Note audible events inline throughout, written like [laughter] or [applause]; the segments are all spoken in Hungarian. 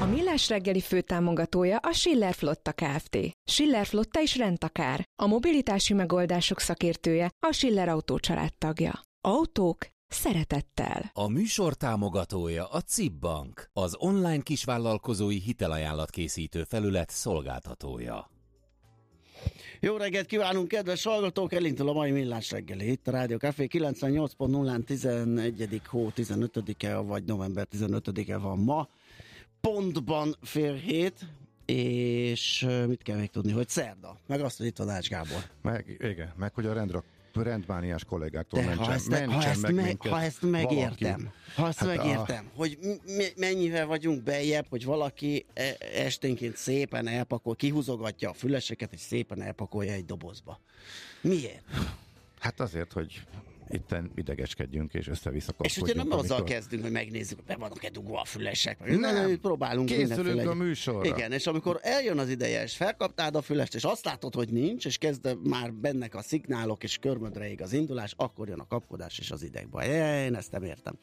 A Millás reggeli főtámogatója a Schiller Flotta Kft. Schiller Flotta is rendtakár. A mobilitási megoldások szakértője a Schiller Autó tagja. Autók szeretettel. A műsor támogatója a CIP Bank, az online kisvállalkozói hitelajánlat készítő felület szolgáltatója. Jó reggelt kívánunk, kedves hallgatók! Elindul a mai millás reggeli. Itt a Rádió Café 98.0-án 11. hó 15-e, vagy november 15-e van ma. Pontban fél hét, és mit kell még tudni, hogy szerda. Meg azt, hogy itt van Ács Gábor. Meg, igen, meg hogy a rendre, rendmániás kollégáktól De mentsen, ha ezt, mentsen ha, ezt meg me, minket ha ezt megértem, valaki. ha ezt Hát megértem, a- hogy mennyivel vagyunk bejebb, hogy valaki e- esténként szépen elpakol, kihúzogatja a füleseket, és szépen elpakolja egy dobozba. Miért? Hát azért, hogy itten idegeskedjünk és össze-vissza És ugye nem kapkodjunk, azzal amikor- kezdünk, hogy megnézzük, hogy be vannak-e dugva a fülesek. Nem. nem próbálunk Készülünk a műsorra. Igen, és amikor eljön az ideje, és felkaptád a fülest, és azt látod, hogy nincs, és kezd már bennek a szignálok, és körmödre ég az indulás, akkor jön a kapkodás és az idegbaj. Én ezt nem értem.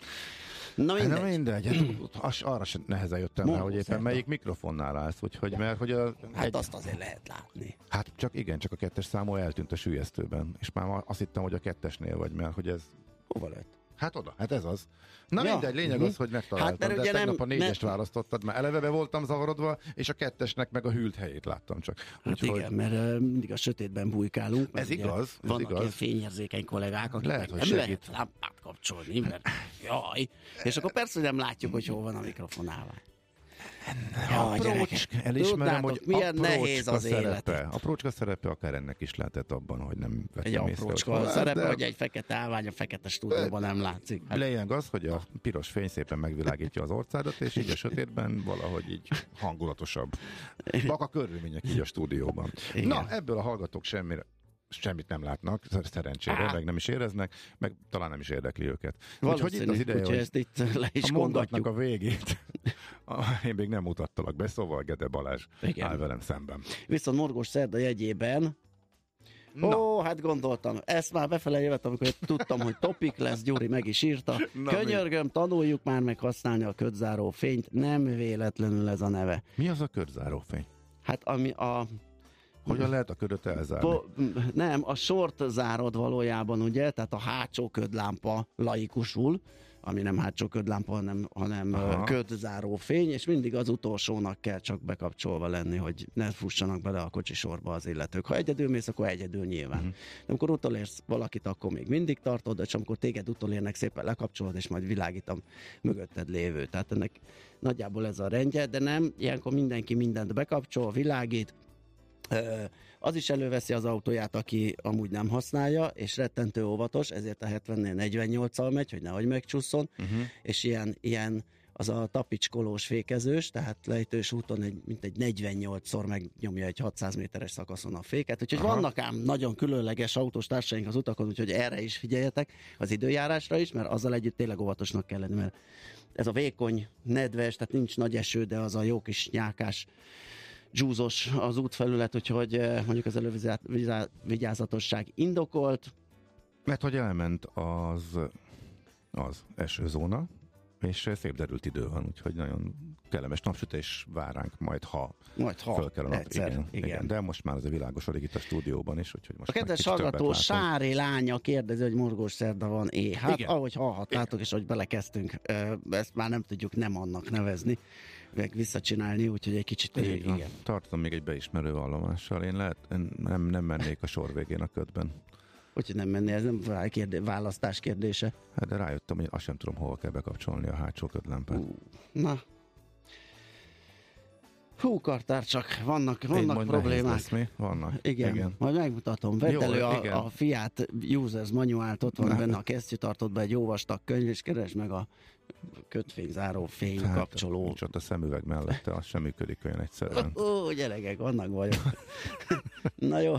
Na Hát mindegy. nem mindegy, hát, az, arra sem nehezen jöttem rá, hogy éppen szerda. melyik mikrofonnál állsz, úgyhogy mert hogy a, Hát egy, azt azért lehet látni. hát csak igen, csak a kettes számú eltűnt a sülyeztőben, és már azt hittem, hogy a kettesnél vagy, mert hogy ez Hova lett? Hát oda, hát ez az. Na Ja, mindegy, lényeg mhm. az, hogy megtaláltam, Hát, de ugye tegnap nem- a négyest ne- választottad, mert eleve be voltam zavarodva, és a kettesnek meg a hűlt helyét láttam csak. Hát Úgyhogy igen, mert uh, mindig a sötétben bújkálunk. mert Ez igaz, ez vannak igaz. ilyen fényérzékeny kollégák, akik Lehet, hogy nem lehet lámpát kapcsolni, mert jaj. És akkor persze, hogy nem látjuk, hogy hol van a mikrofon Jaj, gyerekek, elismerem, hogy milyen nehéz az szerepe, élet. Aprócska szerepe akár ennek is lehetett abban, hogy nem Egy vettem észre. aprócska hogy- szerepe, de hogy egy fekete állvány a fekete stúdióban nem látszik. Hát, Lényeg az, hogy a piros fény szépen megvilágítja az orcádat, és így a sötétben valahogy így hangulatosabb. Baka körülmények így a stúdióban. Igen. Na, ebből a hallgatók semmire semmit nem látnak, szerencsére, Á. meg nem is éreznek, meg talán nem is érdekli őket. Úgyhogy itt az ideje, hogy ezt itt le is a mondatnak a végét [laughs] én még nem mutattalak be, szóval Gede Balázs Igen. áll velem szemben. Viszont Morgós Szerda jegyében Na. Ó, hát gondoltam. Ezt már befele jövet, amikor tudtam, hogy topik lesz, Gyuri meg is írta. [laughs] Na, Könyörgöm, tanuljuk már meg használni a ködzáró fényt. Nem véletlenül ez a neve. Mi az a körzárófény? Hát ami a... Hogyan lehet a ködöt elzárni? Po, nem, a sort zárod valójában, ugye? Tehát a hátsó ködlámpa laikusul, ami nem hátsó ködlámpa, hanem, hanem Aha. ködzáró fény, és mindig az utolsónak kell csak bekapcsolva lenni, hogy ne fussanak bele a kocsisorba az illetők. Ha egyedül mész, akkor egyedül nyilván. Uh-huh. De amikor utolérsz valakit, akkor még mindig tartod, és amikor téged utolérnek, szépen lekapcsolod, és majd világít a mögötted lévő. Tehát ennek nagyjából ez a rendje, de nem, ilyenkor mindenki mindent bekapcsol, világít, az is előveszi az autóját, aki amúgy nem használja, és rettentő óvatos, ezért a 70-nél 48-al megy, hogy nehogy megcsusszon, uh-huh. és ilyen, ilyen az a tapicskolós fékezős, tehát lejtős úton egy, mint egy 48-szor megnyomja egy 600 méteres szakaszon a féket, úgyhogy Aha. vannak ám nagyon különleges autós társaink az utakon, úgyhogy erre is figyeljetek, az időjárásra is, mert azzal együtt tényleg óvatosnak kell lenni, mert ez a vékony, nedves, tehát nincs nagy eső, de az a jó kis nyákás zsúzos az útfelület, úgyhogy eh, mondjuk az elővigyázatosság indokolt. Mert hogy elment az, az esőzóna, és szép derült idő van, úgyhogy nagyon kellemes napsütés vár ránk majd, ha, Majd ha föl kell a nap. egyszer, igen, igen. igen. De most már az a világosodik itt a stúdióban is, úgyhogy most A kedves hallgató. Sári lánya kérdezi, hogy morgós szerda van é. Hát Igen. ahogy hallhattátok, és hogy belekezdtünk, ezt már nem tudjuk nem annak nevezni, meg visszacsinálni, úgyhogy egy kicsit Így van. igen. Tartom még egy beismerő vallomással. Én lehet, én nem, nem mennék a sor végén a ködben. Úgyhogy nem menni, ez nem kérdé, választás kérdése. Hát de rájöttem, hogy azt sem tudom, hova kell bekapcsolni a hátsó ködlámpát. Na. Hú, kartár csak, vannak, vannak nehéz problémák. Mi? Vannak. Igen, igen, majd megmutatom. Vedd Jó, elő a, igen. a Fiat Users manuált, ott van Na. benne a kesztyűtartódban egy jó vastag könyv, és keresd meg a kötvényzáró fény Hát, kapcsoló. Nincs ott a szemüveg mellette, az sem működik olyan egyszerűen. Ó, gyerekek, vannak vagyok. [laughs] Na jó.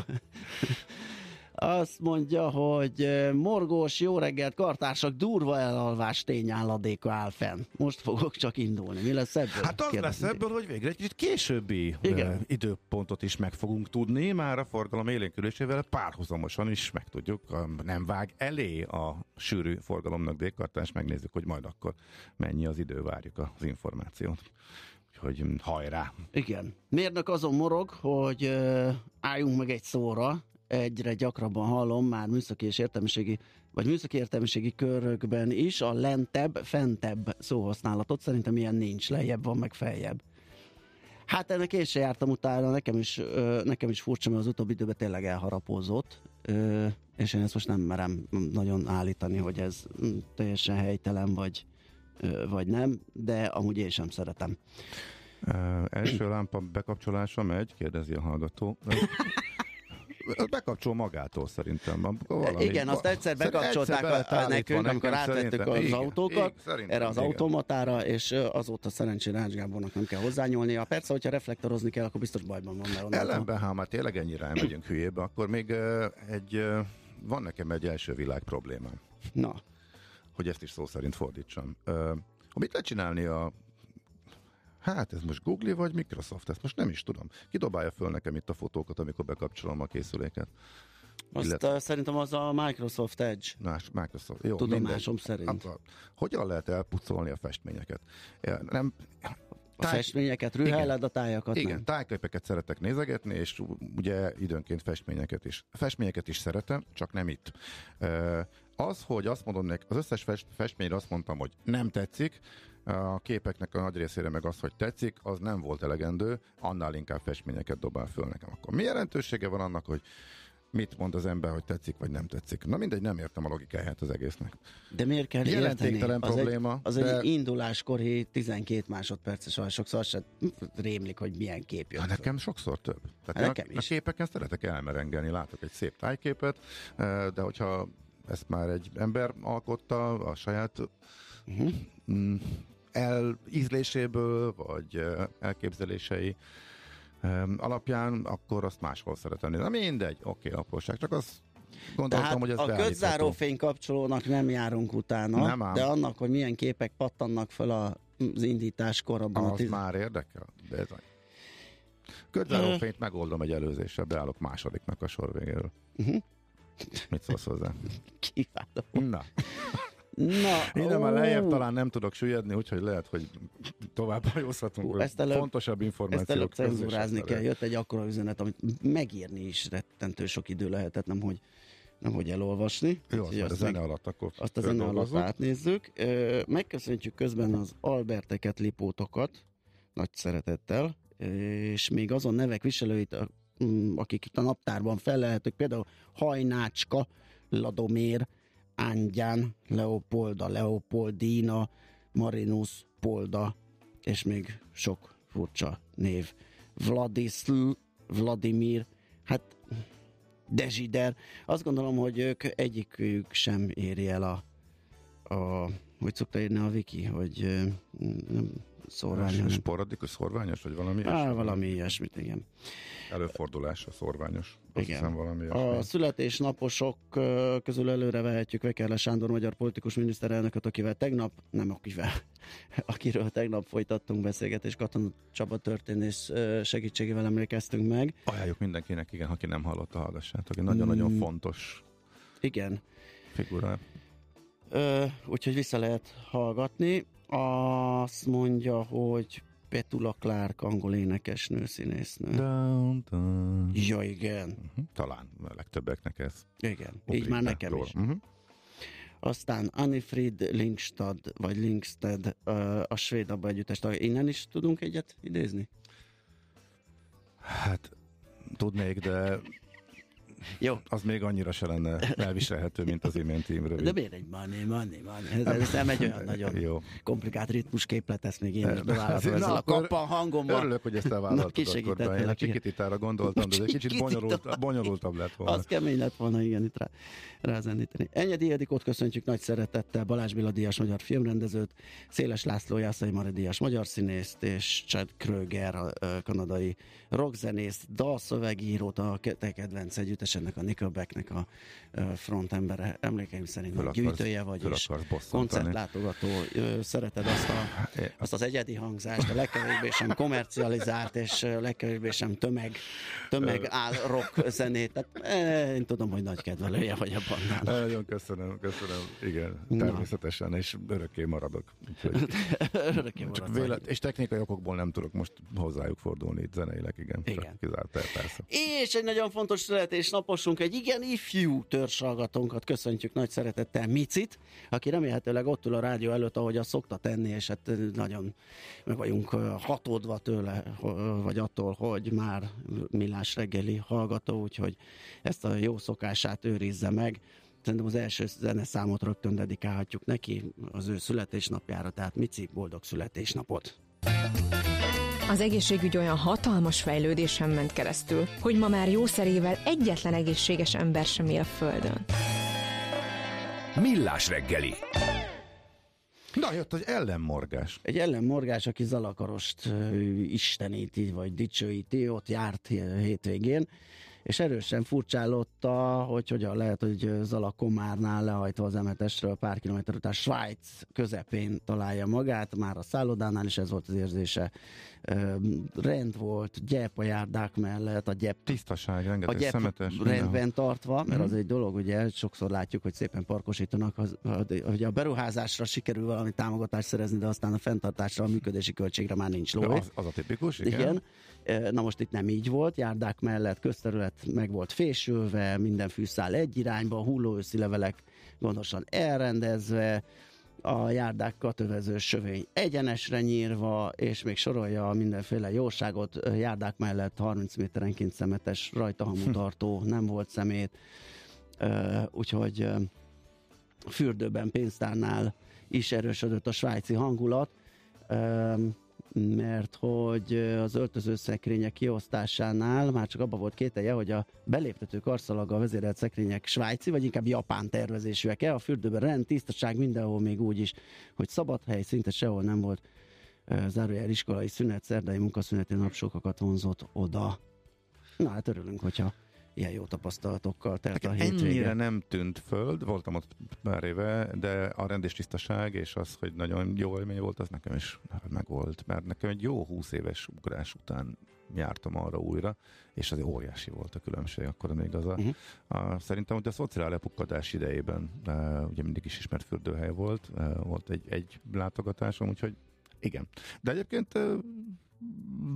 Azt mondja, hogy morgós, jó reggelt, kartársak, durva elalvás tényálladéka áll fenn. Most fogok csak indulni. Mi lesz ebből? Hát az lesz Kérdezi. ebből, hogy végre egy kicsit későbbi Igen. időpontot is meg fogunk tudni, már a forgalom élénkülésével párhuzamosan is meg tudjuk, a- nem vág elé a sűrű forgalomnak dékartás, megnézzük, hogy majd akkor mennyi az idő, várjuk az információt. Úgyhogy hajrá! Igen. Mérnök azon morog, hogy uh, álljunk meg egy szóra, egyre gyakrabban hallom már műszaki és értelmiségi, vagy műszaki értelmiségi körökben is a lentebb, fentebb szóhasználatot. Szerintem ilyen nincs, lejjebb van, meg feljebb. Hát ennek én se jártam utána, nekem is, ö, nekem is furcsa, mert az utóbbi időben tényleg elharapózott, ö, és én ezt most nem merem nagyon állítani, hogy ez mm, teljesen helytelen, vagy, ö, vagy nem, de amúgy én sem szeretem. Uh, első lámpa bekapcsolása megy, kérdezi a hallgató. [laughs] Bekapcsol magától szerintem. Amikor Valami, Igen, azt egyszer bekapcsolták egyszer a, nekünk, amikor átvettük az Igen, autókat, igen, erre az igen. automatára, és azóta szerencsére Ács Gábornak nem kell hozzányúlnia. Persze, hogyha reflektorozni kell, akkor biztos bajban van, mert Ellenben, ha már tényleg ennyire elmegyünk hülyébe, akkor még egy, van nekem egy első világ problémám, Na, hogy ezt is szó szerint fordítsam. Uh, mit lehet csinálni a Hát ez most Google vagy Microsoft, ezt most nem is tudom. Kidobálja föl nekem itt a fotókat, amikor bekapcsolom a készüléket. azt Illetve- Illet... szerintem az a Microsoft Edge. Na, Microsoft. Jó, Tudomásom mindegy. szerint. Akkor, hogyan lehet elpucolni a festményeket? Nem, A táj- festményeket, rühelled a tájakat. Igen, nem? tájképeket szeretek nézegetni, és ugye időnként festményeket is. Festményeket is szeretem, csak nem itt. Ö, Az, hogy azt mondom nek, az összes fest, festményre azt mondtam, hogy nem tetszik, a képeknek a nagy részére meg az, hogy tetszik, az nem volt elegendő, annál inkább festményeket dobál föl nekem. Akkor mi jelentősége van annak, hogy mit mond az ember, hogy tetszik vagy nem tetszik? Na mindegy, nem értem a logikáját az egésznek. De miért kell érteni? Jelentéktelen Az probléma, Egy, az de- egy induláskori 12 másodperces, vagy sokszor az se rémlik, hogy milyen kép jött. Hát föl. nekem sokszor több. Tehát Hát nekem a, a is. képeken szeretek elmerengeni, látok egy szép tájképet, eh, de hogyha ezt már egy ember alkotta a saját Uh-huh. El, ízléséből, vagy elképzelései alapján, akkor azt máshol szeretem nézni. Na mindegy, oké, apróság, csak azt gondoltam, Tehát hogy ez a beállítható. közzáró fénykapcsolónak nem járunk utána, Nem ám. de annak, hogy milyen képek pattannak fel az indításkor abban Az tiz... már érdekel? Bizony. Ködzáró fényt megoldom egy előzéssel, beállok másodiknak a sor végéről. Uh-huh. Mit szólsz hozzá? [laughs] Kiváló. Na, [laughs] Na, innen már ó, lejjebb talán nem tudok süllyedni, úgyhogy lehet, hogy tovább hajózhatunk. Ezt előbb- fontosabb Ezt információk. előbb cenzúrázni közösen kell. Jött egy akkora üzenet, amit megírni is rettentő sok idő lehetett, nem hogy, nem hogy elolvasni. Jó, Úgyhogy azt a zene alatt akkor Azt a zene alatt átnézzük. Megköszöntjük közben az Alberteket, Lipótokat, nagy szeretettel, és még azon nevek viselőit, akik itt a naptárban felelhetők, például Hajnácska, Ladomér, Ángyán, Leopolda, Leopoldina, Marinus, Polda, és még sok furcsa név. Vladisl, Vladimir, hát Dezsider. Azt gondolom, hogy ők egyikük sem éri el a, a hogy szokta írni a Viki, hogy nem, szorvány. hanem- Sporadikus, szorványos, vagy valami Á, ilyesmi? valami ilyesmit, igen. Előfordulás a szorványos. Azt Igen. hiszem valami A ilyesmi. születésnaposok ö, közül előre vehetjük Vekerle Sándor magyar politikus miniszterelnököt, akivel tegnap, nem akivel, [laughs] akiről tegnap folytattunk beszélgetést, Katona Csaba történész segítségével emlékeztünk meg. Ajánljuk mindenkinek, igen, aki nem hallotta, hallgassátok. Nagyon-nagyon Mm. fontos Igen, figura. Ö, úgyhogy vissza lehet hallgatni. Azt mondja, hogy Petula Clark, angol énekesnő, színésznő. Dun, dun. Ja, igen. Mhm, Talán a legtöbbeknek ez. Igen, így ugrik már nekem róla. is. Mhm. Aztán Annifrid Linkstad, vagy Linksted, a svéd abba együttes tagja. Innen is tudunk egyet idézni? Hát tudnék, de Jó. az még annyira se lenne elviselhető, mint az iménti Imre. De miért egy money, money, money? Ez, ez nem egy olyan nagyon Jó. komplikált ritmusképlet, ezt még én is bevállaltam Na, ezzel a akkor kappan hangommal. Örülök, hogy ezt elvállaltad akkor. kisegítettelek, Én a igen. csikititára gondoltam, de ez egy kicsit bonyolult, bonyolultabb lett volna. Az kemény lett volna, igen, itt rá, rázendíteni. Enyedi Ildikót köszöntjük nagy szeretettel, Balázs Béla díjas magyar filmrendezőt, Széles László Jászai Mari díjas magyar színészt, és Chad Kröger, a, a kanadai rockzenészt, dalszövegírót, a te kedvenc együttesednek, a Nickelbacknek a frontembere, emlékeim szerint Föl akarsz- gyűjtője vagy, és koncertlátogató, szereted azt, a, É, azt az egyedi hangzást, a legkevésbé sem komercializált, és legkevésbé sem tömeg, tömeg áll rock zenét. Tehát, eh, én tudom, hogy nagy kedvelője vagy a bandának. Nagyon köszönöm, köszönöm. Igen, Na. természetesen, és örökké maradok. Úgyhogy [laughs] Örökké csak maradsz. véle, és technikai okokból nem tudok most hozzájuk fordulni zeneileg, igen. Igen. Kizárt, persze. És egy nagyon fontos születésnaposunk, egy igen ifjú törzshallgatónkat köszöntjük nagy szeretettel Micit, aki remélhetőleg ott ül a rádió előtt, ahogy azt szokta tenni, és hát nagyon meg vagyunk ö, hatódva tőle, ho- vagy attól, hogy már millás reggeli hallgató, úgyhogy ezt a jó szokását őrizze meg. Szerintem az első zeneszámot rögtön dedikálhatjuk neki az ő születésnapjára, tehát Mici, boldog születésnapot! Az egészségügy olyan hatalmas fejlődésen ment keresztül, hogy ma már jószerével egyetlen egészséges ember sem él a Földön. Millás reggeli. Na, jött az ellenmorgás. Egy ellenmorgás, aki Zalakarost ö, isteníti, vagy dicsőíti, ott járt hé- hétvégén, és erősen furcsálotta, hogy hogyan lehet, hogy Zala Komárnál lehajtva az emetesről pár kilométer után Svájc közepén találja magát, már a szállodánál is ez volt az érzése. Rend volt, gyep a járdák mellett, a gyep Tisztaság, a rengeteg gyep szemetes. mindenhol. rendben tartva, mert Mhm. az egy dolog, ugye sokszor látjuk, hogy szépen parkosítanak, az, hogy a beruházásra sikerül valami támogatást szerezni, de aztán a fenntartásra, a működési költségre már nincs ló. Az, az a tipikus, igen. Igen. Igen. Na most itt nem így volt, járdák mellett közterület meg volt fésülve, minden fűszál egy irányba, hullóőszi levelek gondosan elrendezve, a járdákat övező sövény egyenesre nyírva, és még sorolja mindenféle jóságot, járdák mellett 30 méterenként szemetes rajtahamutartó, [laughs] nem volt szemét, úgyhogy fürdőben, pénztárnál is erősödött a svájci hangulat, mert hogy az öltözőszekrények kiosztásánál már csak abban volt kételje, hogy a beléptető karszalaggal vezérelt szekrények svájci, vagy inkább japán tervezésűek-e. A fürdőben rend, tisztaság mindenhol még úgy is, hogy szabad hely szinte sehol nem volt. Zárójel iskolai szünet, szerdai munkaszüneti nap sokakat vonzott oda. Na hát örülünk, hogyha ilyen jó tapasztalatokkal telt a Nekem hétvége. ennyire nem tűnt föld, voltam ott pár éve, de a rend és tisztaság, és az, hogy nagyon jó élmény volt, az nekem is meg volt, mert nekem egy jó 20 éves ugrás után jártam arra újra, és az óriási volt a különbség, akkor még az a, Mhm. a szerintem, hogy a szociál lepukkadás idejében uh, ugye mindig is ismert fürdőhely volt, uh, volt egy, egy látogatásom, úgyhogy igen. De egyébként uh,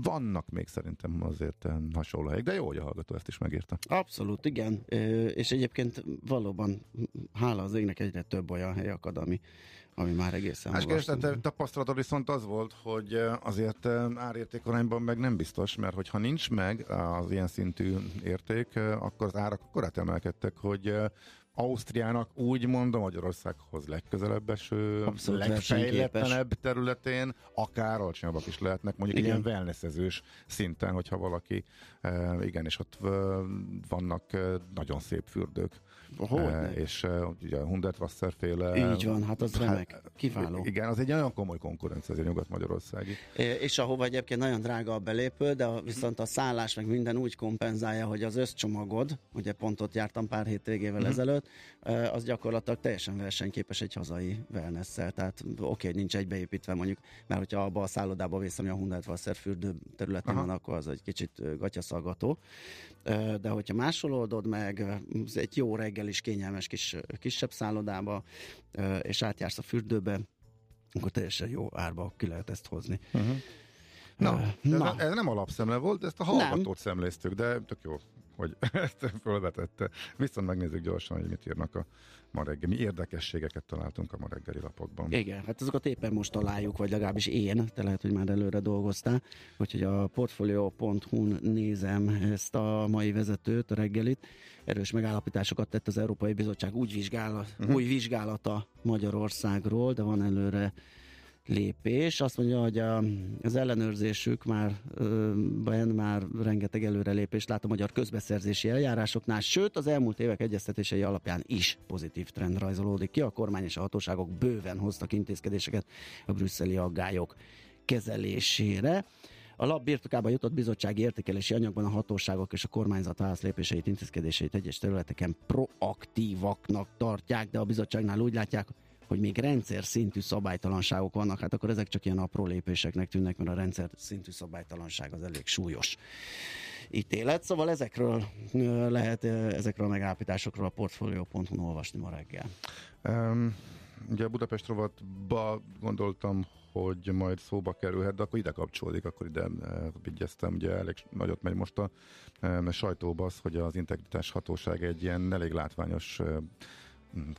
vannak még szerintem azért uh, hasonló helyek, de jó, hogy a hallgató ezt is megírta. Abszolút, igen. És egyébként valóban hála az égnek egyre több olyan hely akad, ami, ami már egészen Más olvastam. tehát tapasztalatod viszont az volt, hogy eh, azért eh, árértékarányban meg nem biztos, mert hogyha nincs meg az ilyen szintű érték, eh, akkor az árak akkor emelkedtek, hogy eh, Ausztriának úgymond a Magyarországhoz legközelebb eső, Abszolút legfejletlenebb területén, akár alacsonyabbak is lehetnek, mondjuk Igen. Ilyen wellnessezős szinten, hogyha valaki, e, igen, és ott e, vannak e, nagyon szép fürdők. Hogyne. és e, ugye a Hundertwasser féle... Így van, hát az remek. Kiváló. Igen, az egy nagyon komoly konkurencia, az egy nyugat-magyarországi. És ahova egyébként nagyon drága a belépő, de viszont a szállás meg minden úgy kompenzálja, hogy az összcsomagod, ugye pont ott jártam pár hétvégével Mhm. ezelőtt, eh, az gyakorlatilag teljesen versenyképes egy hazai wellness Tehát oké, okay, nincs egybeépítve mondjuk, mert hogyha abba a szállodába vész, ami a Hundertwasser fürdő területén Aha. van, akkor az egy kicsit gatyaszaggató. De hogyha máshol oldod meg, egy jó reggel is kényelmes kis, kisebb szállodába, és átjársz a fürdőbe, akkor teljesen jó árba ki lehet ezt hozni. Na, de na. Ez, ez nem alapszemle volt, ezt a hallgatót szemléztük, de tök jó, hogy [laughs] ezt felvetette. Viszont megnézzük gyorsan, hogy mit írnak a ma reggel. Mi érdekességeket találtunk a ma reggeli lapokban. Igen, hát azokat éppen most találjuk, vagy legalábbis én, te lehet, hogy már előre dolgoztál, úgyhogy a portfolio.hu-n nézem ezt a mai vezetőt, a reggelit. Erős megállapításokat tett az Európai Bizottság úgy vizsgál, uh-huh. új vizsgálata Magyarországról, de van előre lépés. Azt mondja, hogy a, az ellenőrzésük már, ben már rengeteg előrelépést lát a magyar közbeszerzési eljárásoknál, sőt az elmúlt évek egyeztetései alapján is pozitív trend rajzolódik ki. A kormány és a hatóságok bőven hoztak intézkedéseket a brüsszeli aggályok kezelésére. A lap birtokába jutott bizottsági értékelési anyagban a hatóságok és a kormányzat házlépéseit, intézkedéseit egyes területeken proaktívaknak tartják, de a bizottságnál úgy látják, hogy még rendszer szintű szabálytalanságok vannak, hát akkor ezek csak ilyen apró lépéseknek tűnnek, mert a rendszer szintű szabálytalanság az elég súlyos ítélet. Szóval ezekről lehet, ezekről a megállapításokról a portfolio.hu-n olvasni ma reggel. Um, ugye a Budapest rovatba gondoltam, hogy majd szóba kerülhet, de akkor ide kapcsolódik, akkor ide vigyeztem, ugye elég nagyot megy most a um, sajtóba az, hogy az integritás hatóság egy ilyen elég látványos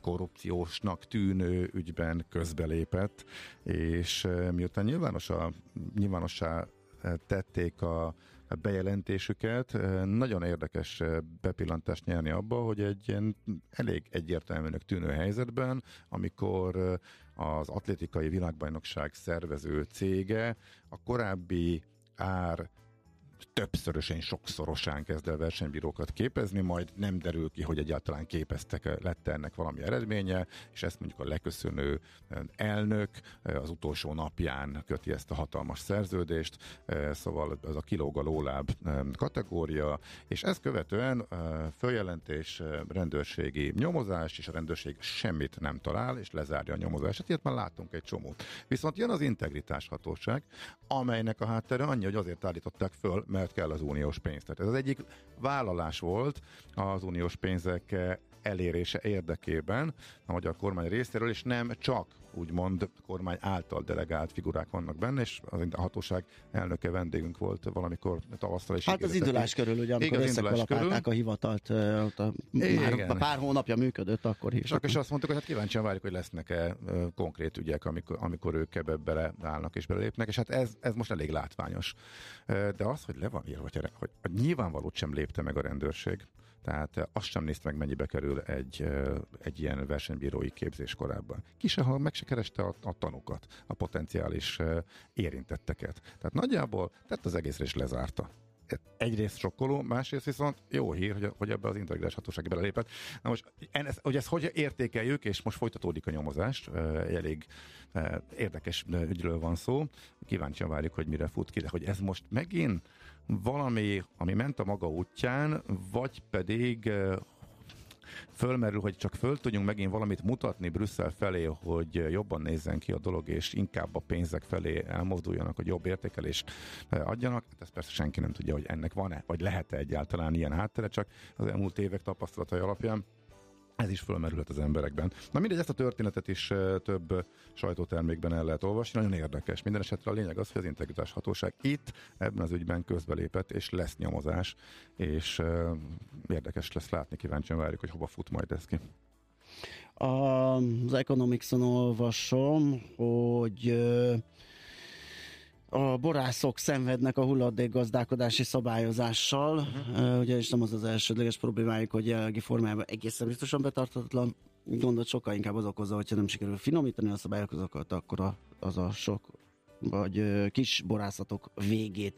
korrupciósnak tűnő ügyben közbelépett, és uh, miután nyilvános a, nyilvánossá uh, tették a bejelentésüket, uh, nagyon érdekes bepillantást nyerni abba, hogy egy ilyen elég egyértelműnek tűnő helyzetben, amikor az atlétikai világbajnokság szervező cége a korábbi ár többszörösen, sokszorosán kezd el versenybírókat képezni, majd nem derül ki, hogy egyáltalán képeztek, lett ennek valami eredménye, és ezt mondjuk a leköszönő elnök az utolsó napján köti ezt a hatalmas szerződést, szóval ez a kilóg a lóláb kategória, és ezt követően följelentés, rendőrségi nyomozás, és a rendőrség semmit nem talál, és lezárja a nyomozást. Hát ilyet már látunk egy csomót. Viszont jön az integritás hatóság, amelynek a háttere annyi, hogy azért állították föl, mert kell az uniós pénz. Tehát ez az egyik vállalás volt az uniós pénzek elérése érdekében a magyar kormány részéről, és nem csak úgymond kormány által delegált figurák vannak benne, és az a hatóság elnöke vendégünk volt valamikor tavasszal. És Hát az indulás körül, ugye, amikor Igen, összekalapálták a hivatalt, ott a, már Igen. pár hónapja működött, akkor És is azt mondtuk, hogy hát kíváncsian várjuk, hogy lesznek-e konkrét ügyek, amikor, amikor ők ebbe beleállnak és belépnek, és hát ez, ez most elég látványos. De az, hogy le van írva, hogy, hogy, hogy nyilvánvalót sem lépte meg a rendőrség, tehát azt sem nézte meg, mennyibe kerül egy, egy ilyen versenybírói képzés korábban. Ki se, ha meg se kereste a, a tanúkat, a potenciális érintetteket. Tehát nagyjából tett az egészre is lezárta egyrészt sokkoló, másrészt viszont jó hír, hogy, hogy ebbe az integrális hatóság belelépett. Na most, ez, hogy ezt hogy értékeljük, és most folytatódik a nyomozás, elég érdekes ügyről van szó. Kíváncsian várjuk, hogy mire fut ki, de hogy ez most megint valami, ami ment a maga útján, vagy pedig fölmerül, hogy csak föl tudjunk megint valamit mutatni Brüsszel felé, hogy jobban nézzen ki a dolog, és inkább a pénzek felé elmozduljanak, hogy jobb értékelést adjanak. Hát ezt persze senki nem tudja, hogy ennek van-e, vagy lehet-e egyáltalán ilyen háttere, csak az elmúlt évek tapasztalatai alapján ez is fölmerülhet az emberekben. Na mindegy, ezt a történetet is több sajtótermékben el lehet olvasni, nagyon érdekes. Minden esetre a lényeg az, hogy az integritás hatóság itt ebben az ügyben közbelépett, és lesz nyomozás, és érdekes lesz látni, kíváncsian várjuk, hogy hova fut majd ez ki. Az Economics-on olvasom, hogy a borászok szenvednek a hulladékgazdálkodási szabályozással. Uh-huh. Ugye és nem az az elsődleges problémájuk, hogy jelenlegi formájában egészen biztosan betartatlan. Gondot sokkal inkább az okozza, hogyha nem sikerül finomítani a szabályokat, akkor a, az a sok vagy kis borászatok végét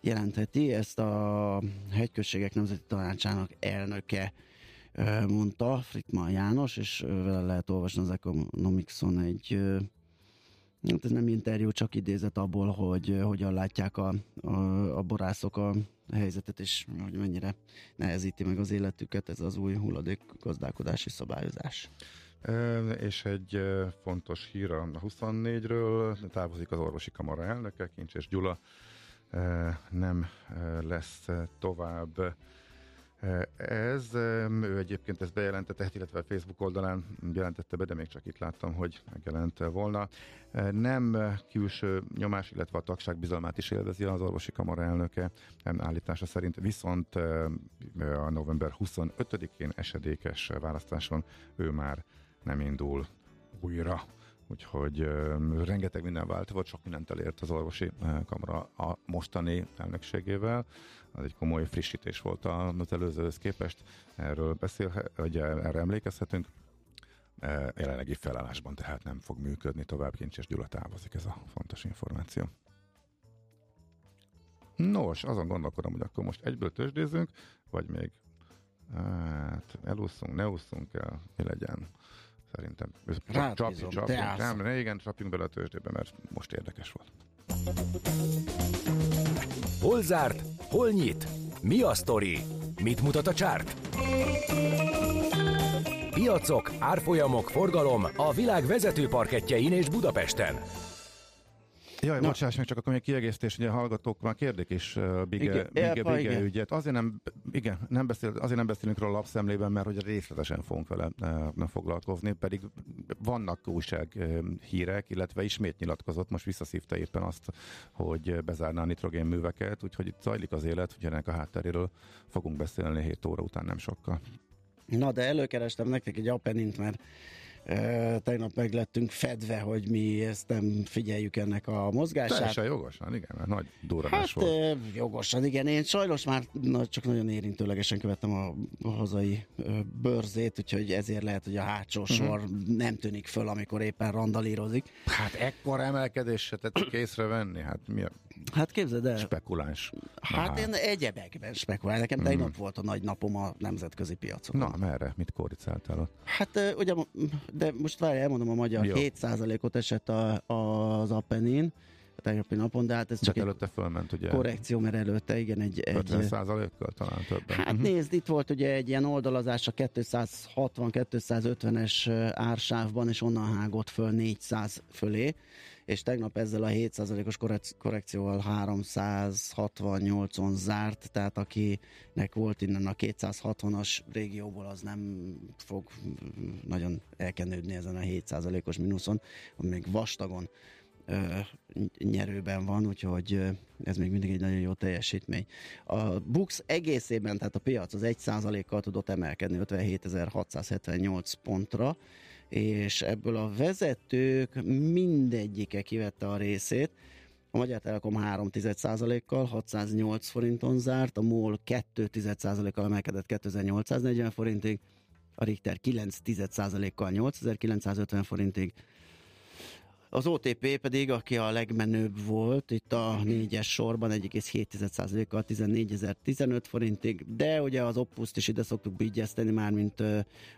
jelentheti. Ezt a hegyközségek nemzeti tanácsának elnöke mondta, Fritman János, és vele lehet olvasni az Economicson egy Hát ez nem interjú, csak idézet abból, hogy uh, hogyan látják a, a, a borászok a helyzetet, és hogy mennyire nehezíti meg az életüket ez az új hulladék gazdálkodási szabályozás. És egy fontos hír a 24-ről, távozik az orvosi kamara elnöke, Kincses Gyula e, nem lesz tovább ez, ő egyébként ezt bejelentette, illetve a Facebook oldalán jelentette be, de még csak itt láttam, hogy megjelent volna. Nem külső nyomás, illetve a tagság bizalmát is élvezi az orvosi kamara elnöke állítása szerint, viszont a november 25-én esedékes választáson ő már nem indul újra úgyhogy uh, rengeteg minden változott, sok mindent elért az orvosi kamara a mostani elnökségével. Az egy komoly frissítés volt az előzőhöz képest, erről beszél, ugye erre emlékezhetünk. Jelenlegi felállásban tehát nem fog működni tovább, Kincses Gyula távozik, ez a fontos információ. Nos, azon gondolkodom, hogy akkor most egyből tőzsdézünk, vagy még hát elúszunk, ne úszunk el, mi legyen. Szerintem. Rád csapj, bízom, csapj, te állsz. nem, ne, igen, csapjunk bele a tőzsdébe, mert most érdekes volt. Hol zárt? Hol nyit? Mi a sztori? Mit mutat a csárt? Piacok, árfolyamok, forgalom a világ vezető parketjein és Budapesten. Jaj, Na. bocsáss meg, csak akkor még kiegészítés, ugye a hallgatók már kérdik is uh, Bige, Bige, Bige igen. ügyet. Azért nem, igen, nem beszél, azért nem beszélünk róla lapszemlében, mert hogy részletesen fogunk vele uh, foglalkozni, pedig vannak újság uh, hírek, illetve ismét nyilatkozott, most visszaszívta éppen azt, hogy bezárná a nitrogén műveket, úgyhogy itt zajlik az élet, ugye ennek a hátteréről fogunk beszélni 7 óra után nem sokkal. Na, de előkerestem nektek egy Apennint, mert tegnap meg lettünk fedve, hogy mi ezt nem figyeljük ennek a mozgását. Teljesen jogosan, igen, mert nagy durranás Hát volt. jogosan, igen. Én sajnos már csak nagyon érintőlegesen követtem a, a hazai bőrzét, úgyhogy ezért lehet, hogy a hátsó Mhm. sor nem tűnik föl, amikor éppen randalírozik. Hát ekkora emelkedés se tetszik észrevenni, hát mi a Hát képzeld el, spekuláns. hát én egyebekben spekulál. Nekem tegnap volt a nagy napom a nemzetközi piacon. Na, merre? Mit koricáltál ott? Hát ugye, de most várj, elmondom a magyar, Jó. 7%-ot esett a, az Appenin a tegnapi napon, de hát ez Csak egy előtte fölment, ugye? korrekció, mert előtte igen, egy, egy 50 százalékkal talán többen. Hát Mhm. nézd, itt volt ugye egy ilyen oldalazás a 260-250-es ársávban, és onnan hágott föl 400 fölé, és tegnap ezzel a 7%-os korrek- korrekcióval 368-on zárt, tehát akinek volt innen a 260-as régióból, az nem fog nagyon elkenődni ezen a 7%-os mínuszon, ami még vastagon nyerőben van, úgyhogy ez még mindig egy nagyon jó teljesítmény. A Bux egészében, tehát a piac az 1%-kal tudott emelkedni 57.678 pontra, és ebből a vezetők mindegyike kivette a részét. A Magyar Telekom 3,1%-kal 608 forinton zárt, a MOL 2,1%-kal emelkedett 2840 forintig, a Richter 9,1%-kal 8950 forintig, az OTP pedig, aki a legmenőbb volt itt a négyes sorban, 1,7%-kal 14.015 forintig, de ugye az Opuszt is ide szoktuk bigyeszteni, mármint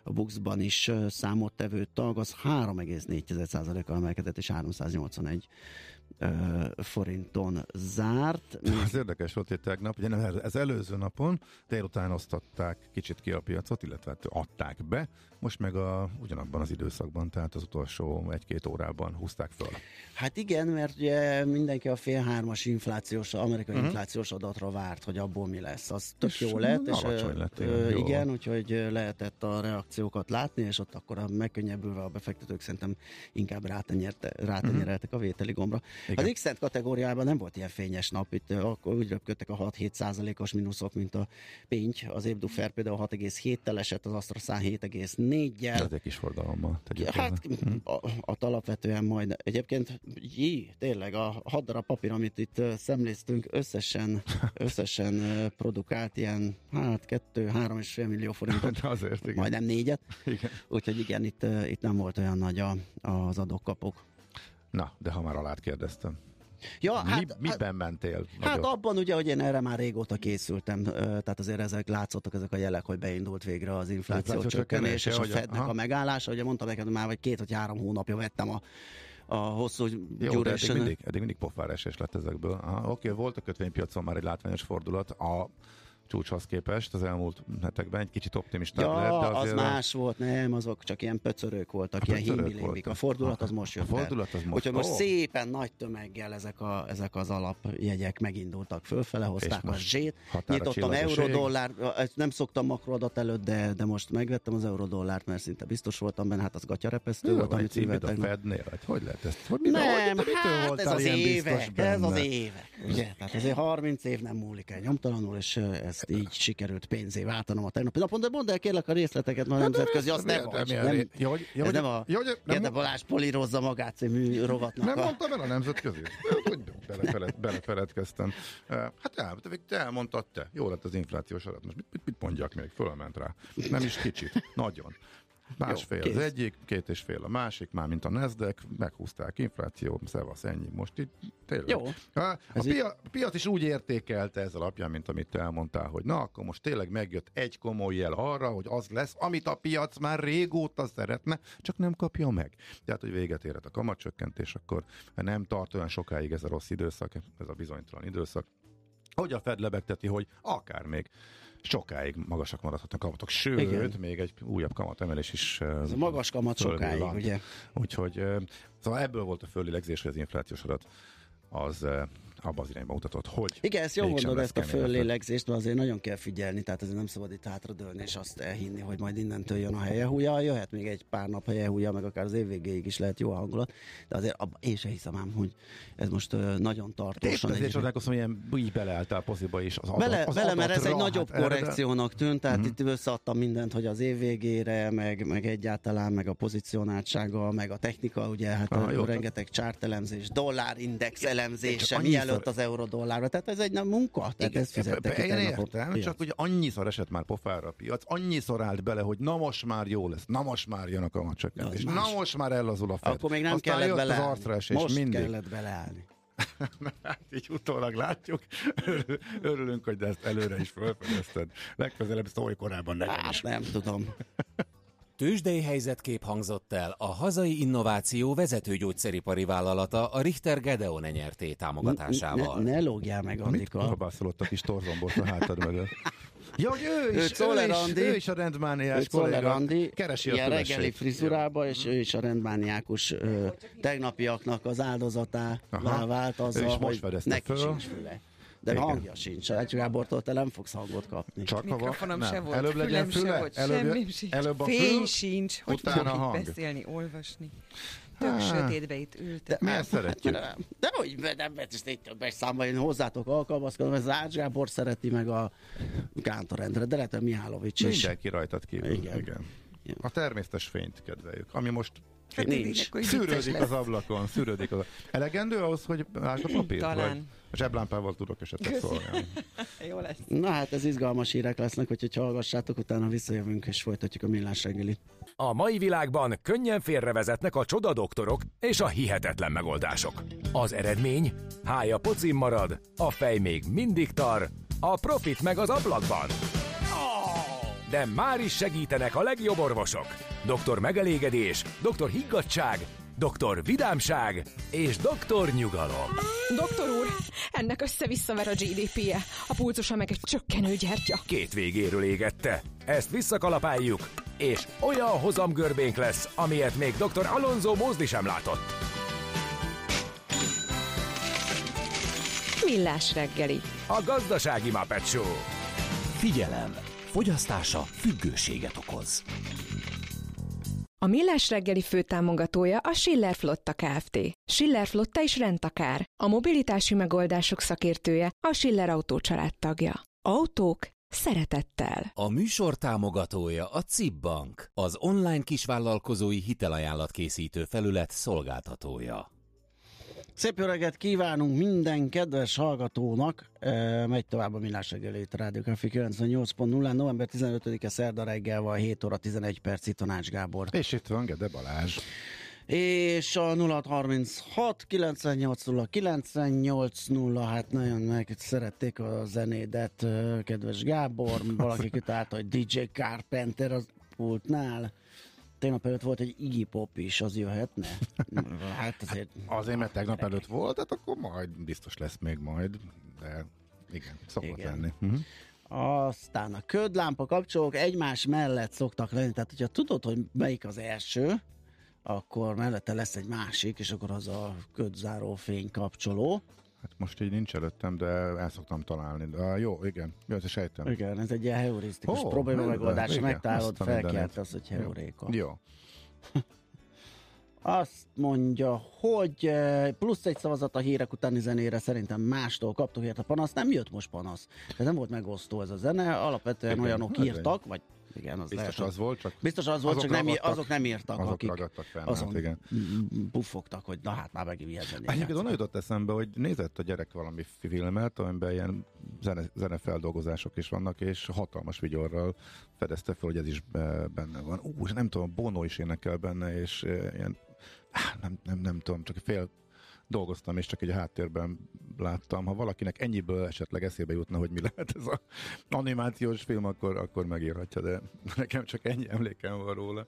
a Buxban is számottevő tag, az 3,4%-kal emelkedett, és 381 ö, forinton zárt. [laughs] Az érdekes volt, hogy tegnap, ugye nem, ez előző napon délután osztatták kicsit ki a piacot, illetve hát adták be, most meg a, ugyanabban az időszakban, tehát az utolsó egy-két órában húzták föl. Hát igen, mert ugye mindenki a fél hármas inflációs, amerikai Mhm. uh-huh. inflációs adatra várt, hogy abból mi lesz. Az tök És jó lett, és lett, ö, igen, jó. igen, úgyhogy lehetett a reakciókat látni, és ott akkor a megkönnyebbülve a befektetők szerintem inkább rátenyerte, rátenyereltek a vételi gombra. Az x kategóriában nem volt ilyen fényes nap, itt akkor úgy röpködtek a 6-7 százalékos mínuszok, mint a Pinty, az Évdufer például 6,7-tel esett, az Asztraszán 7,4-jel. Ez egy kis forgalommal. hát hozzá. a, a alapvetően majd. Egyébként, jé, tényleg a hat darab papír, amit itt szemléztünk, összesen, [laughs] összesen produkált ilyen, hát kettő, három és fél millió forintot, [laughs] De azért, igen. majdnem négyet. igen. Úgyhogy igen, itt, itt nem volt olyan nagy a, az adókapok. Na, de ha már alá kérdeztem. Ja, Mi, hát, miben mentél? Hát nagyot? abban ugye, hogy én erre már régóta készültem, tehát azért ezek látszottak ezek a jelek, hogy beindult végre az infláció infláció csökkenés, és a Fednek aha. a megállása. Ugye mondtam neked, már vagy két vagy három hónapja vettem a, a hosszú de eddig mindig, eddig mindig pofáresés lett ezekből. Aha, oké, volt a kötvénypiacon már egy látványos fordulat a csúcshoz képest az elmúlt hetekben egy kicsit optimistább Ja, lett, de az azért a- más volt, nem, azok csak ilyen pöcörők voltak, A ilyen himbilimbik. A voltak. fordulat az most A jött fordulat az el. most- Úgyhogy most ó. szépen nagy tömeggel ezek, a, ezek az alapjegyek megindultak fölfele, hozták a most zsét. Nyitottam eurodollár, nem szoktam makroadat előtt, de, de most megvettem az eurodollárt, mert szinte biztos voltam benne, hát az gatyarepesztő Jó, volt, amit szívet a. Fednél? Hát hogy lehet ezt? Hogy, mitől- Nem, hogy, hát ez az évek, ez az évek. Ugye? Tehát azért 30 év nem múlik el nyomtalanul, és ö, ezt így sikerült pénzé váltanom a tegnapi napon, de mondd el kérlek a részleteket, mert a nemzetközi, azt ne miért- vagy. Nem, Ja, hogy- ez nem a ja, hogy- nem Gede Balázs polírozza magát című rovatnak Nem a... mondtam el a nemzetközi? [laughs] Belefeled, belefeledkeztem. Hát el, te elmondtad te. Jó lett az inflációs adat. Most mit, mit, mit mondjak még? Fölment rá. Nem is kicsit. Nagyon. Másfél Jó, az egyik, két és fél a másik, már mint a Nasdaq, meghúzták infláció, szevasz, ennyi. Most itt tényleg. Jó. A, a, így- pia, a piac is úgy értékelte ez alapján, mint amit te elmondtál, hogy na, akkor most tényleg megjött egy komoly jel arra, hogy az lesz, amit a piac már régóta szeretne, csak nem kapja meg. Tehát, hogy véget érhet a kamatcsökkentés, akkor nem tart olyan sokáig ez a rossz időszak, ez a bizonytalan időszak, hogy a Fed lebegteti, hogy akár még sokáig magasak maradhatnak a kamatok, sőt, Igen. még egy újabb kamatemelés is Ez a magas kamat sokáig, van. ugye? Úgyhogy szóval ebből volt a föllélegzés, hogy az inflációs adat az abba az irányba mutatott, hogy Igen, ezt jól mondod, ezt a föllélegzést, mert azért nagyon kell figyelni, tehát azért nem szabad itt hátradőlni, és azt elhinni, hogy majd innentől jön a helyehúja, jöhet még egy pár nap helyehúja, meg akár az év végéig is lehet jó hangulat, de azért abba én sem hiszem ám, hogy ez most ö, nagyon tartósan. ezért egy- csodálkozom, hogy ilyen így beleálltál poziba is. Az Bele, adat, az bele mert ez egy nagyobb hát korrekciónak tűnt, tehát uh-huh. itt összeadtam mindent, hogy az év végére, meg, meg egyáltalán, meg a pozícionáltsága, meg a technika, ugye, hát Ah, jó, rengeteg chartelemzés, dollárindex elemzése, mielőtt annyiszor- az eurodollárra, tehát ez egy nem munka, tehát ez fizettek Én értem, piac. csak ugye annyiszor esett már pofára a piac, annyiszor állt bele, hogy na most már jó lesz, na most már jön a kamatcsökkentés, na most már ellazul a Fed. Akkor még nem Aztán kellett jött az beleállni. arcra esés Most mindig. kellett beleállni. [laughs] Hát így utólag látjuk. Örül- Örülünk, hogy de ezt előre is felfedezted. Legközelebb szólj korábban nekem Hát is. nem tudom. Tőzsdei helyzetkép hangzott el a hazai innováció vezető gyógyszeripari vállalata a Richter Gedeon nyerté Ne, támogatásával. ne lógjál meg, Mit Andika. kabászolott a kis torzombot a hátad mögött? Ja, hogy ő Ő is, ő, Czoller is, Andi. ő is a rendmániás Ő kolléga. Andi, Keresi a ilyen reggeli frizurába, és ő is a rendmániákus ö, tegnapiaknak az áldozatá vált Ő azzal, is most hogy neki föl. sincs füle. De Igen. hangja sincs. Ács Gábortól te nem fogsz hangot kapni. Csak Mikrofonom nem. se volt, Előbb legyen füle, se volt, előbb, semmim sincs. előbb a Fény fül, sincs, hogy utána hang. beszélni, olvasni. Tök Há. sötétbe itt ültem. Miért szeretjük? De, de hogy nem, mert ezt így többes számban én hozzátok alkalmazkodom, ez Ács Gábor szereti meg a Kántor Endre, de lehet, hogy Mihálovics is. Mindenki rajtad kívül. Igen. Igen. Igen. A természetes fényt kedveljük, ami most Hát Nincs. szűrődik az ablakon, szűrődik az Elegendő ahhoz, hogy lásd a papírt? Talán. Vagy a zseblámpával tudok esetleg szólni. [laughs] Jó lesz. Na hát ez izgalmas hírek lesznek, úgyhogy hallgassátok, utána visszajövünk és folytatjuk a millás reggelit. A mai világban könnyen félrevezetnek a csoda doktorok és a hihetetlen megoldások. Az eredmény? Hája pocim marad, a fej még mindig tar, a profit meg az ablakban. De már is segítenek a legjobb orvosok. Doktor megelégedés, doktor higgadság, doktor vidámság és doktor nyugalom. Doktor úr, ennek össze-visszaver a GDP-je, a pulcosa meg egy csökkenő gyertya. Két végéről égette. Ezt visszakalapáljuk, és olyan hozamgörbénk lesz, amilyet még dr. Alonso Mózdi sem látott. Millás reggeli. A gazdasági Muppet Show. Figyelem! Fogyasztása függőséget okoz. A Millás reggeli főtámogatója a Schiller Flotta Kft. Schiller Flotta is rendtakár. A mobilitási megoldások szakértője a Schiller Autó tagja. Autók szeretettel. A műsor támogatója a CIP Bank, az online kisvállalkozói hitelajánlat készítő felület szolgáltatója. Szép jó reggelt kívánunk minden kedves hallgatónak. E, megy tovább a Millás reggelét, Rádió Café 98.0, november 15-e szerda reggel van, 7 óra 11 perc, itt Tanács Gábor. És itt van Gede Balázs. És a 0636 980 980, hát nagyon meg szerették a zenédet, kedves Gábor, valaki [laughs] kitálta, hogy DJ Carpenter az pultnál. Tegnap előtt volt egy Iggy Pop is, az jöhetne? [laughs] Hát azért... Azért, mert tegnap előtt volt, hát akkor majd biztos lesz még majd, de igen, szokott igen. lenni. Uh-huh. Aztán a ködlámpa kapcsolók egymás mellett szoktak lenni, tehát hogyha tudod, hogy melyik az első, akkor mellette lesz egy másik, és akkor az a ködzáró fény kapcsoló. Hát most így nincs előttem, de el szoktam találni. De, jó, igen, jó, ezt sejtem. Igen, ez egy ilyen heurisztikus oh, probléma megoldás. Megtalálod, felkelt az, hogy heuréka. Jó. [laughs] Azt mondja, hogy eh, plusz egy szavazat a hírek utáni zenére szerintem mástól kaptuk a panasz. Nem jött most panasz. De nem volt megosztó ez a zene. Alapvetően Igen, olyanok írtak, vagy igen, az Biztos lehet, az volt, csak... Biztos az volt, csak nem, azok nem írtak, azok akik fenn, azon hát igen. puffogtak, hogy na hát már megint ilyen zenét Egyébként onnan jutott eszembe, hogy nézett a gyerek valami filmet, amiben ilyen zene, zenefeldolgozások is vannak, és hatalmas vigyorral fedezte fel, hogy ez is benne van. Ú, nem tudom, Bono is énekel benne, és ilyen, nem, nem, nem tudom, csak fél dolgoztam, és csak egy háttérben láttam. Ha valakinek ennyiből esetleg eszébe jutna, hogy mi lehet ez az animációs film, akkor, akkor megírhatja, de nekem csak ennyi emlékem van róla,